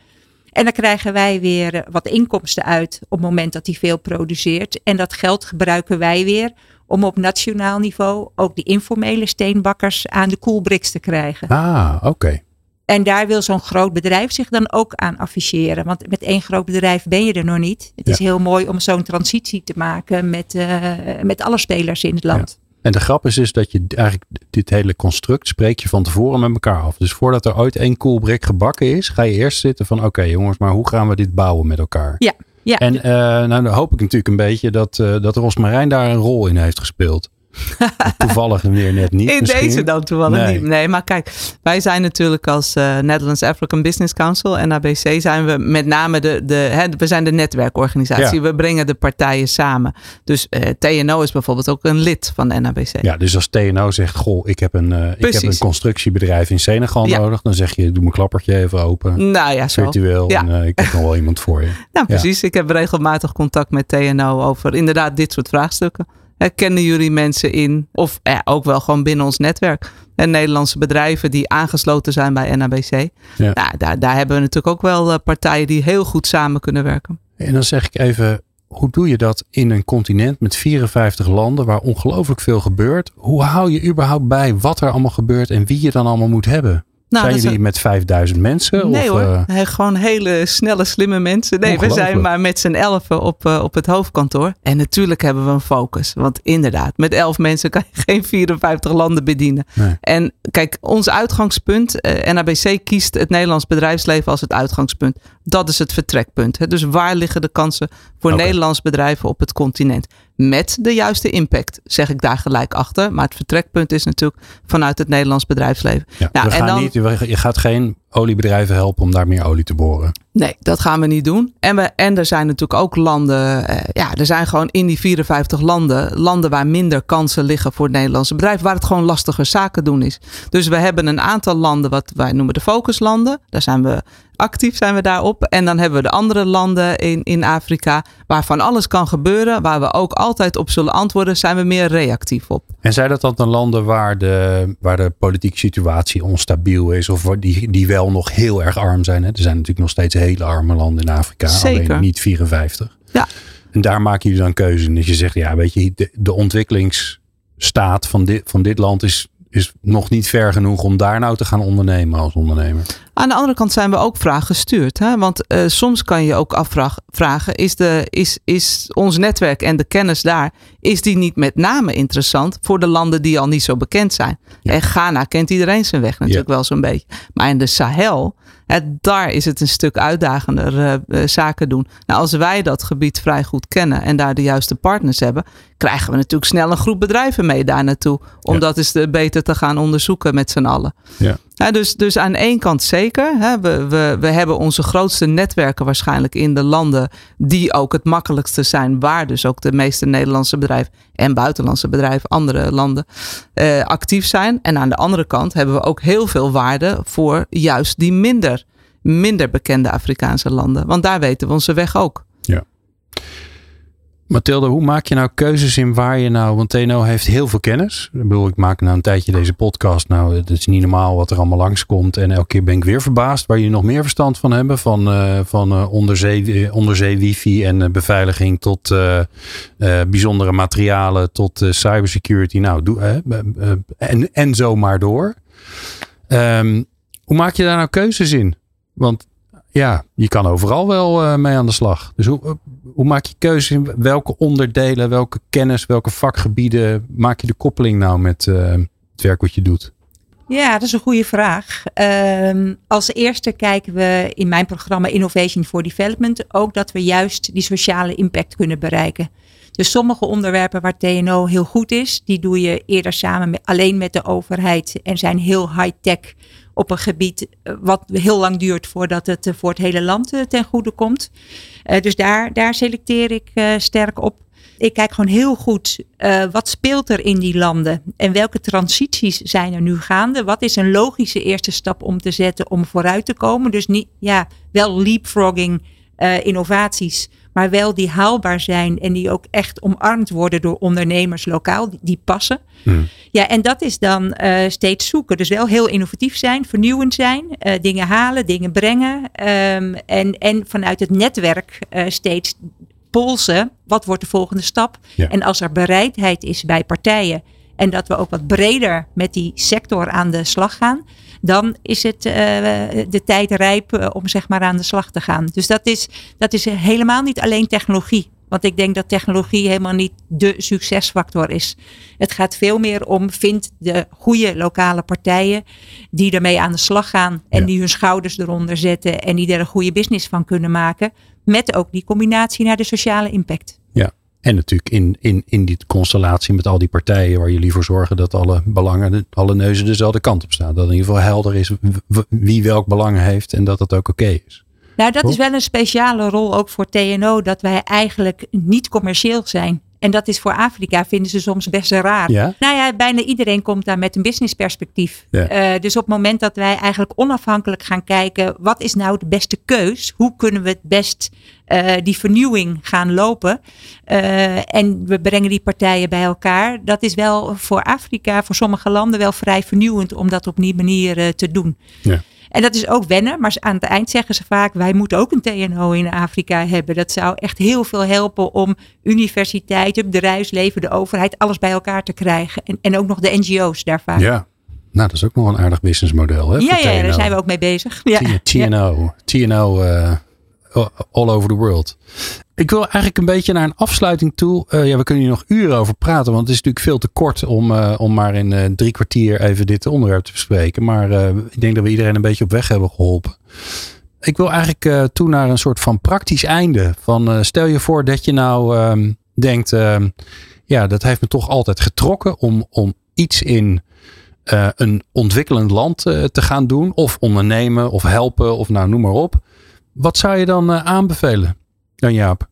En dan krijgen wij weer wat inkomsten uit op het moment dat hij veel produceert. En dat geld gebruiken wij weer om op nationaal niveau ook die informele steenbakkers aan de koelbriks te krijgen. Ah, oké. En daar wil zo'n groot bedrijf zich dan ook aan afficheren. Want met één groot bedrijf ben je er nog niet. Het is heel mooi om zo'n transitie te maken met, uh, met alle spelers in het land. En de grap is, is dat je eigenlijk dit hele construct spreek je van tevoren met elkaar af. Dus voordat er ooit één koelbrik gebakken is, ga je eerst zitten van oké jongens, maar hoe gaan we dit bouwen met elkaar? Ja. ja. En uh, nou dan hoop ik natuurlijk een beetje dat, uh, dat Rosmarijn daar een rol in heeft gespeeld. toevallig weer net niet. In misschien. deze dan toevallig nee. niet. Nee, maar kijk, wij zijn natuurlijk als uh, Netherlands African Business Council, NABC, zijn we met name de, de hè, we zijn de netwerkorganisatie. Ja. We brengen de partijen samen. Dus uh, TNO is bijvoorbeeld ook een lid van de NABC. Ja, dus als TNO zegt, goh, ik heb een, uh, ik heb een constructiebedrijf in Senegal ja. nodig, dan zeg je, doe mijn klappertje even open. Nou ja, zo. Virtueel. Ja. En ik heb nog wel iemand voor je. Nou, precies. Ik heb regelmatig contact met TNO over inderdaad dit soort vraagstukken. Kennen jullie mensen in, of ja, ook wel gewoon binnen ons netwerk, en Nederlandse bedrijven die aangesloten zijn bij NABC? Ja. Nou, daar, daar hebben we natuurlijk ook wel partijen die heel goed samen kunnen werken. En dan zeg ik even, hoe doe je dat in een continent met 54 landen waar ongelooflijk veel gebeurt? Hoe hou je überhaupt bij wat er allemaal gebeurt en wie je dan allemaal moet hebben? Nou, zijn jullie een... met 5000 mensen? Nee of, hoor, uh... gewoon hele snelle, slimme mensen. Nee, we zijn maar met z'n elfen op, uh, op het hoofdkantoor. En natuurlijk hebben we een focus. Want inderdaad, met elf mensen kan je geen 54 landen bedienen. Nee. En kijk, ons uitgangspunt, uh, NABC kiest het Nederlands bedrijfsleven als het uitgangspunt. Dat is het vertrekpunt. Hè. Dus waar liggen de kansen voor okay. Nederlands bedrijven op het continent? Met de juiste impact, zeg ik daar gelijk achter. Maar het vertrekpunt is natuurlijk vanuit het Nederlands bedrijfsleven. Ja, nou, en dan, niet, je gaat geen oliebedrijven helpen om daar meer olie te boren. Nee, dat gaan we niet doen. En, we, en er zijn natuurlijk ook landen, eh, ja, er zijn gewoon in die 54 landen, landen waar minder kansen liggen voor het Nederlandse bedrijf, waar het gewoon lastiger zaken doen is. Dus we hebben een aantal landen, wat wij noemen de focuslanden. Daar zijn we actief zijn we daarop. En dan hebben we de andere landen in, in Afrika, waarvan alles kan gebeuren, waar we ook altijd op zullen antwoorden, zijn we meer reactief op. En zijn dat dan de landen waar de, waar de politieke situatie onstabiel is, of die, die wel nog heel erg arm zijn? Hè? Er zijn natuurlijk nog steeds hele arme landen in Afrika, Zeker. alleen niet 54. Ja. En daar maken jullie dan keuze in. Dus je zegt, ja, weet je, de, de ontwikkelingsstaat van dit, van dit land is is nog niet ver genoeg om daar nou te gaan ondernemen als ondernemer. Aan de andere kant zijn we ook vragen gestuurd. Hè? Want uh, soms kan je ook afvragen, is, de, is, is ons netwerk en de kennis daar, is die niet met name interessant voor de landen die al niet zo bekend zijn? Ja. En Ghana kent iedereen zijn weg natuurlijk ja. wel zo'n beetje. Maar in de Sahel, daar is het een stuk uitdagender uh, zaken doen. Nou, als wij dat gebied vrij goed kennen en daar de juiste partners hebben, krijgen we natuurlijk snel een groep bedrijven mee daar naartoe. Om ja. dat eens beter te gaan onderzoeken met z'n allen. Ja. Ja, dus, dus aan één kant zeker. Hè, we, we, we hebben onze grootste netwerken waarschijnlijk in de landen die ook het makkelijkste zijn, waar dus ook de meeste Nederlandse bedrijven en buitenlandse bedrijven, andere landen, eh, actief zijn. En aan de andere kant hebben we ook heel veel waarde voor juist die minder, minder bekende Afrikaanse landen. Want daar weten we onze weg ook. Mathilde, hoe maak je nou keuzes in waar je nou, want TNO heeft heel veel kennis. Ik bedoel, ik maak nou een tijdje deze podcast. Nou, het is niet normaal wat er allemaal langskomt. En elke keer ben ik weer verbaasd waar je nog meer verstand van hebben. Van, uh, van uh, onderzee, onderzee wifi en beveiliging tot bijzondere materialen tot cybersecurity. Nou, doe, en, en zo maar door. Um, hoe maak je daar nou keuzes in? Want ja, je kan overal wel mee aan de slag. Dus hoe, eh, hoe maak je keuze in welke onderdelen, welke kennis, welke vakgebieden maak je de koppeling nou met uh, het werk wat je doet? Ja, dat is een goede vraag. Um, als eerste kijken we in mijn programma Innovation for Development ook dat we juist die sociale impact kunnen bereiken. Dus sommige onderwerpen waar TNO heel goed is, die doe je eerder samen met, alleen met de overheid en zijn heel high-tech op een gebied eh, wat heel lang duurt voordat het eh, voor het hele land eh, ten goede komt. dus daar, daar selecteer ik sterk op. Ik kijk gewoon heel goed uh, wat speelt er in die landen en welke transities zijn er nu gaande. Wat is een logische eerste stap om te zetten om vooruit te komen? Dus niet, ja, wel leapfrogging innovaties, maar wel die haalbaar zijn en die ook echt omarmd worden door ondernemers lokaal, die, passen. Hmm. Ja, en dat is dan uh, steeds zoeken. Dus wel heel innovatief zijn, vernieuwend zijn, uh, dingen halen, dingen brengen. Um, en, en vanuit het netwerk uh, steeds polsen, wat wordt de volgende stap? Ja. En als er bereidheid is bij partijen en dat we ook wat breder met die sector aan de slag gaan, dan is het uh, de tijd rijp uh, om zeg maar aan de slag te gaan. Dus dat is, dat is helemaal niet alleen technologie. Want ik denk dat technologie helemaal niet de succesfactor is. Het gaat veel meer om, vind de goede lokale partijen die ermee aan de slag gaan. En ja. die hun schouders eronder zetten en die er een goede business van kunnen maken. Met ook die combinatie naar de sociale impact. En natuurlijk in, in, in die constellatie met al die partijen waar jullie voor zorgen dat alle belangen, alle neuzen dezelfde kant op staan. Dat in ieder geval helder is wie welk belang heeft en dat dat ook oké okay is. Nou, dat is wel een speciale rol ook voor TNO, dat wij eigenlijk niet commercieel zijn. En dat is voor Afrika, vinden ze soms best raar. Ja? Nou ja, bijna iedereen komt daar met een businessperspectief. Ja. Uh, dus op het moment dat wij eigenlijk onafhankelijk gaan kijken, wat is nou de beste keus? Hoe kunnen we het best uh, die vernieuwing gaan lopen? Uh, en we brengen die partijen bij elkaar. Dat is wel voor Afrika, voor sommige landen wel vrij vernieuwend om dat op die manier te doen. Ja. En dat is ook wennen, maar aan het eind zeggen ze vaak: wij moeten ook een TNO in Afrika hebben. Dat zou echt heel veel helpen om universiteiten, bedrijfsleven, de overheid, alles bij elkaar te krijgen. En, en ook nog de NGO's daar vaak. Ja, nou, dat is ook nog een aardig businessmodel. Hè, ja, ja, daar zijn we ook mee bezig. Ja. TNO, TNO uh, all over the world. Ik wil eigenlijk een beetje naar een afsluiting toe. Uh, ja, we kunnen hier nog uren over praten, want het is natuurlijk veel te kort om, uh, om maar in uh, drie kwartier even dit onderwerp te bespreken. Maar ik denk dat we iedereen een beetje op weg hebben geholpen. Ik wil eigenlijk toe naar een soort van praktisch einde. Van stel je voor dat je nou um, denkt, ehm, ja, dat heeft me toch altijd getrokken om, om iets in een ontwikkelend land te gaan doen, of ondernemen, of helpen, of nou noem maar op. Wat zou je dan aanbevelen? Dan Jaap.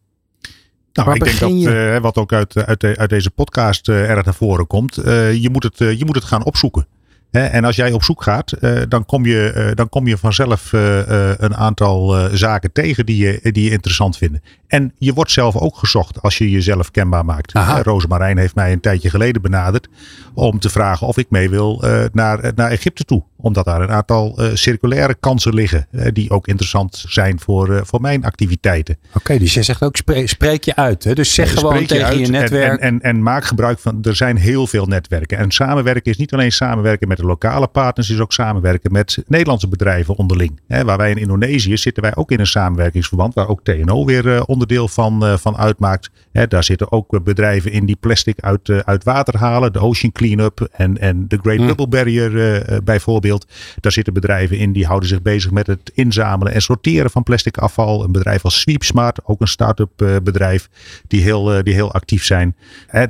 Nou, Waar ik denk dat, uh, wat ook uit, uit, de, uit deze podcast uh, erg naar voren komt, uh, je, moet het, je moet het gaan opzoeken. Hè? En als jij op zoek gaat, dan, kom je, dan kom je vanzelf een aantal zaken tegen die je, die je interessant vindt. En je wordt zelf ook gezocht als je jezelf kenbaar maakt. Rosemarijn heeft mij een tijdje geleden benaderd om te vragen of ik mee wil naar, naar Egypte toe omdat daar een aantal uh, circulaire kansen liggen. Uh, die ook interessant zijn voor, uh, voor mijn activiteiten. Oké, okay, dus je zegt ook spreek, spreek je uit. Hè? Dus zeg gewoon je tegen je netwerk. En, en, en, maak gebruik van. Er zijn heel veel netwerken. En samenwerken is niet alleen samenwerken met de lokale partners. is ook samenwerken met Nederlandse bedrijven onderling. Hè, waar wij in Indonesië zitten wij ook in een samenwerkingsverband. Waar ook TNO weer onderdeel van, van uitmaakt. Hè, daar zitten ook bedrijven in die plastic uit, uit water halen. De Ocean Cleanup en, en de Great hm. Bubble Barrier bijvoorbeeld. Daar zitten bedrijven in die houden zich bezig met het inzamelen en sorteren van plastic afval. Een bedrijf als Sweepsmart, ook een start-up uh, bedrijf die heel, uh, die heel actief zijn.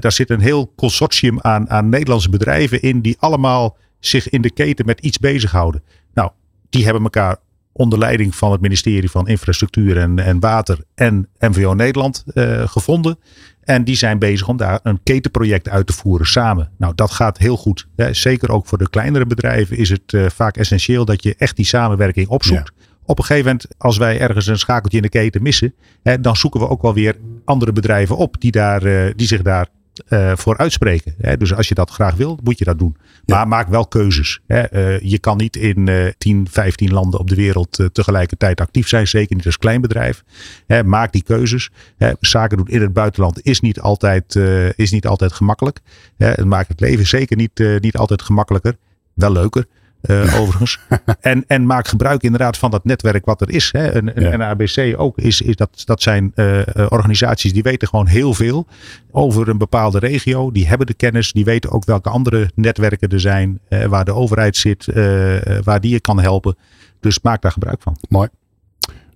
Daar zit een heel consortium aan, aan Nederlandse bedrijven in die allemaal zich in de keten met iets bezighouden. Nou, die hebben elkaar onder leiding van het ministerie van Infrastructuur en, en Water en MVO Nederland uh, gevonden. En die zijn bezig om daar een ketenproject uit te voeren samen. Nou, dat gaat heel goed. Zeker ook voor de kleinere bedrijven is het uh, vaak essentieel dat je echt die samenwerking opzoekt. Ja. op een gegeven moment, als wij ergens een schakeltje in de keten missen, hè, dan zoeken we ook wel weer andere bedrijven op die, daar, uh, die zich daar uh, voor uitspreken. Hè? Dus als je dat graag wil, moet je dat doen. Maar maak wel keuzes. Hè? Uh, je kan niet in uh, 10, 15 landen op de wereld tegelijkertijd actief zijn. Zeker niet als klein bedrijf. Hè? Maak die keuzes. Hè? Zaken doen in het buitenland is niet altijd, is niet altijd gemakkelijk. Hè? Het maakt het leven zeker niet, niet altijd gemakkelijker. Wel leuker. Uh, overigens. en, en maak gebruik inderdaad van dat netwerk wat er is. Hè. En, en, ABC ook is, is dat, dat zijn uh, organisaties die weten gewoon heel veel over een bepaalde regio. Die hebben de kennis, die weten ook welke andere netwerken er zijn, uh, waar de overheid zit, waar die je kan helpen. Dus maak daar gebruik van. Mooi.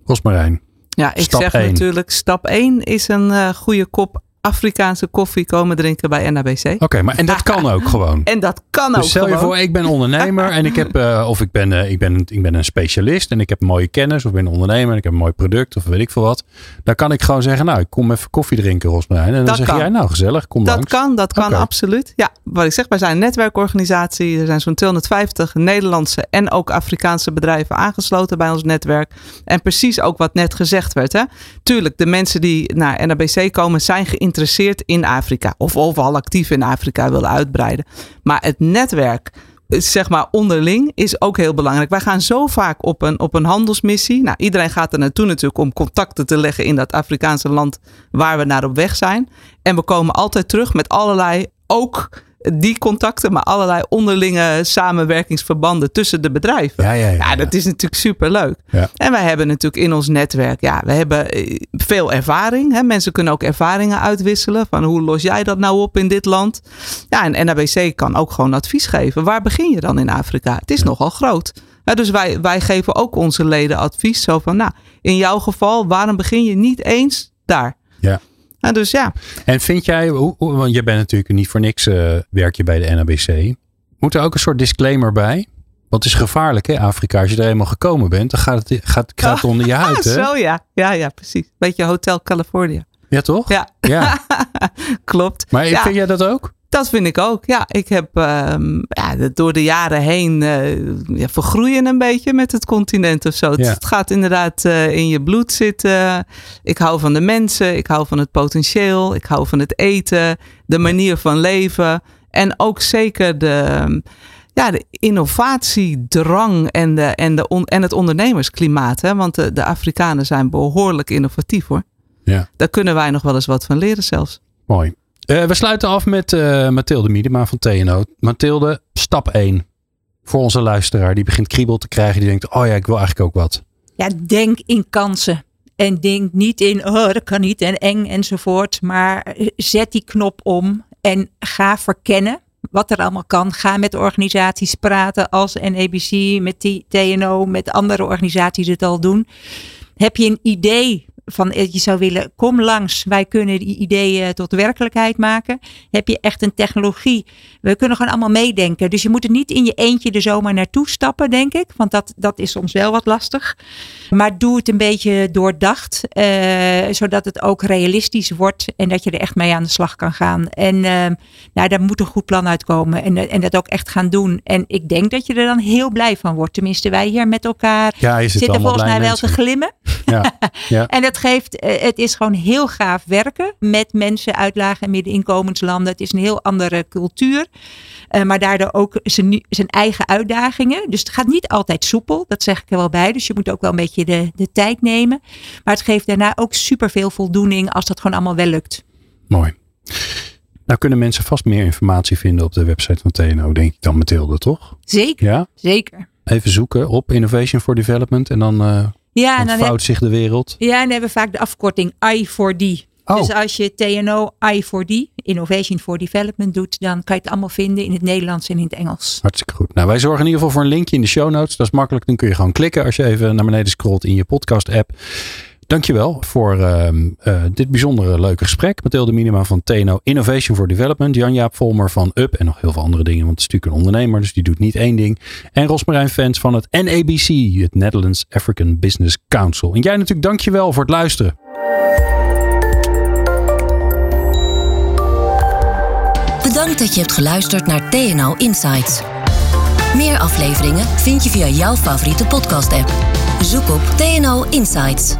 Rosmarijn. Ja, ik zeg natuurlijk, stap 1 is een goede kop Afrikaanse koffie komen drinken bij NABC. Oké, maar en dat kan ook gewoon. En dat kan dus ook stel je voor, ik ben ondernemer en ik heb, uh, of ik ben, uh, ik, ben, ik ben een specialist en ik heb mooie kennis, of ik ben een ondernemer en ik heb een mooi product, of weet ik veel wat. Dan kan ik gewoon zeggen, nou, ik kom even koffie drinken, Rosmarijn. En dan dat zeg kan. jij, nou, gezellig, kom dat langs. Kan, dat kan, absoluut. Ja, wat ik zeg, wij zijn een netwerkorganisatie. Er zijn zo'n 250 Nederlandse en ook Afrikaanse bedrijven aangesloten bij ons netwerk. En precies ook wat net gezegd werd. Hè. Tuurlijk, de mensen die naar NABC komen zijn geïnteresseerd geïnteresseerd in Afrika. Of overal actief in Afrika willen uitbreiden. Maar het netwerk zeg maar onderling is ook heel belangrijk. Wij gaan zo vaak op een, op een handelsmissie. Nou, iedereen gaat er naartoe natuurlijk om contacten te leggen in dat Afrikaanse land waar we naar op weg zijn. En we komen altijd terug met allerlei ook die contacten, maar allerlei onderlinge samenwerkingsverbanden tussen de bedrijven. Ja, ja, ja, ja dat is natuurlijk superleuk. Ja. En wij hebben natuurlijk in ons netwerk, ja, we hebben eh, veel ervaring. Hè. Mensen kunnen ook ervaringen uitwisselen van hoe los jij dat nou op in dit land. Ja, en NABC kan ook gewoon advies geven. Waar begin je dan in Afrika? Het is nogal groot. Ja, dus wij, wij geven ook onze leden advies. Zo van, nou, in jouw geval, waarom begin je niet eens daar? Ja. Nou, dus ja. En vind jij, want je bent natuurlijk niet voor niks uh, werk je bij de NABC. Moet er ook een soort disclaimer bij? Want het is gevaarlijk, hè, Afrika. Als je er eenmaal gekomen bent, dan gaat het, gaat, gaat het onder je huid. Hè? Zo ja. Ja, ja, precies. Beetje Hotel California. Ja, toch? Ja. ja. Klopt. Maar ja. vind jij dat ook? Dat vind ik ook. Ja, ik heb uh, ja, door de jaren heen uh, ja, vergroeien een beetje met het continent of zo. Ja. Het, gaat inderdaad uh, in je bloed zitten. Ik hou van de mensen, ik hou van het potentieel, ik hou van het eten, de manier van leven. En ook zeker de, ja, de innovatiedrang en, de, en, de on, en het ondernemersklimaat. Hè? Want de, de Afrikanen zijn behoorlijk innovatief hoor. Ja. Daar kunnen wij nog wel eens wat van leren zelfs. Mooi. Uh, we sluiten af met uh, Mathilde Miedema van TNO. Mathilde, stap 1. Voor onze luisteraar die begint kriebel te krijgen. Die denkt, oh ja, ik wil eigenlijk ook wat. Ja, denk in kansen. En denk niet in, oh dat kan niet en eng enzovoort. Maar zet die knop om en ga verkennen wat er allemaal kan. Ga met organisaties praten als NABC, met TNO, met andere organisaties het al doen. Heb je een idee van eh, je zou willen, kom langs, wij kunnen die ideeën tot werkelijkheid maken. Heb je echt een technologie? We kunnen gewoon allemaal meedenken. Dus je moet er niet in je eentje er zomaar naartoe stappen, denk ik. Want dat, dat is soms wel wat lastig. Maar doe het een beetje doordacht, uh, zodat het ook realistisch wordt en dat je er echt mee aan de slag kan gaan. En uh, nou, daar moet een goed plan uitkomen en, en dat ook echt gaan doen. En ik denk dat je er dan heel blij van wordt. Tenminste, wij hier met elkaar ja, zitten volgens mij wel te glimmen. Ja, ja. en dat geeft, eh, het is gewoon heel gaaf werken met mensen uit lage en middeninkomenslanden. Het is een heel andere cultuur. Uh, maar daardoor ook zijn, zijn eigen uitdagingen. Dus het gaat niet altijd soepel, dat zeg ik er wel bij. Dus je moet ook wel een beetje de, de tijd nemen. Maar het geeft daarna ook superveel voldoening als dat gewoon allemaal wel lukt. Mooi. Nou kunnen mensen vast meer informatie vinden op de website van TNO, denk ik dan Mathilde, toch? Zeker, ja? zeker. Even zoeken op Innovation for Development en dan, uh, ja, dan heb, zich de wereld. Ja, en dan hebben we vaak de afkorting I4D. Oh. Dus als je TNO I4D, Innovation for Development, doet, dan kan je het allemaal vinden in het Nederlands en in het Engels. Hartstikke goed. Nou, wij zorgen in ieder geval voor een linkje in de show notes. Dat is makkelijk. Dan kun je gewoon klikken als je even naar beneden scrolt in je podcast app. Dankjewel voor uh, uh, dit bijzondere leuke gesprek. Mathilde Minima van TNO Innovation for Development. Jan-Jaap Volmer van UP en nog heel veel andere dingen. Want het is natuurlijk een ondernemer, dus die doet niet één ding. En Rosmarijn Fans van het NABC, het Netherlands African Business Council. En jij natuurlijk dankjewel voor het luisteren. Bedankt dat je hebt geluisterd naar TNO Insights. Meer afleveringen vind je via jouw favoriete podcast-app. Zoek op TNO Insights.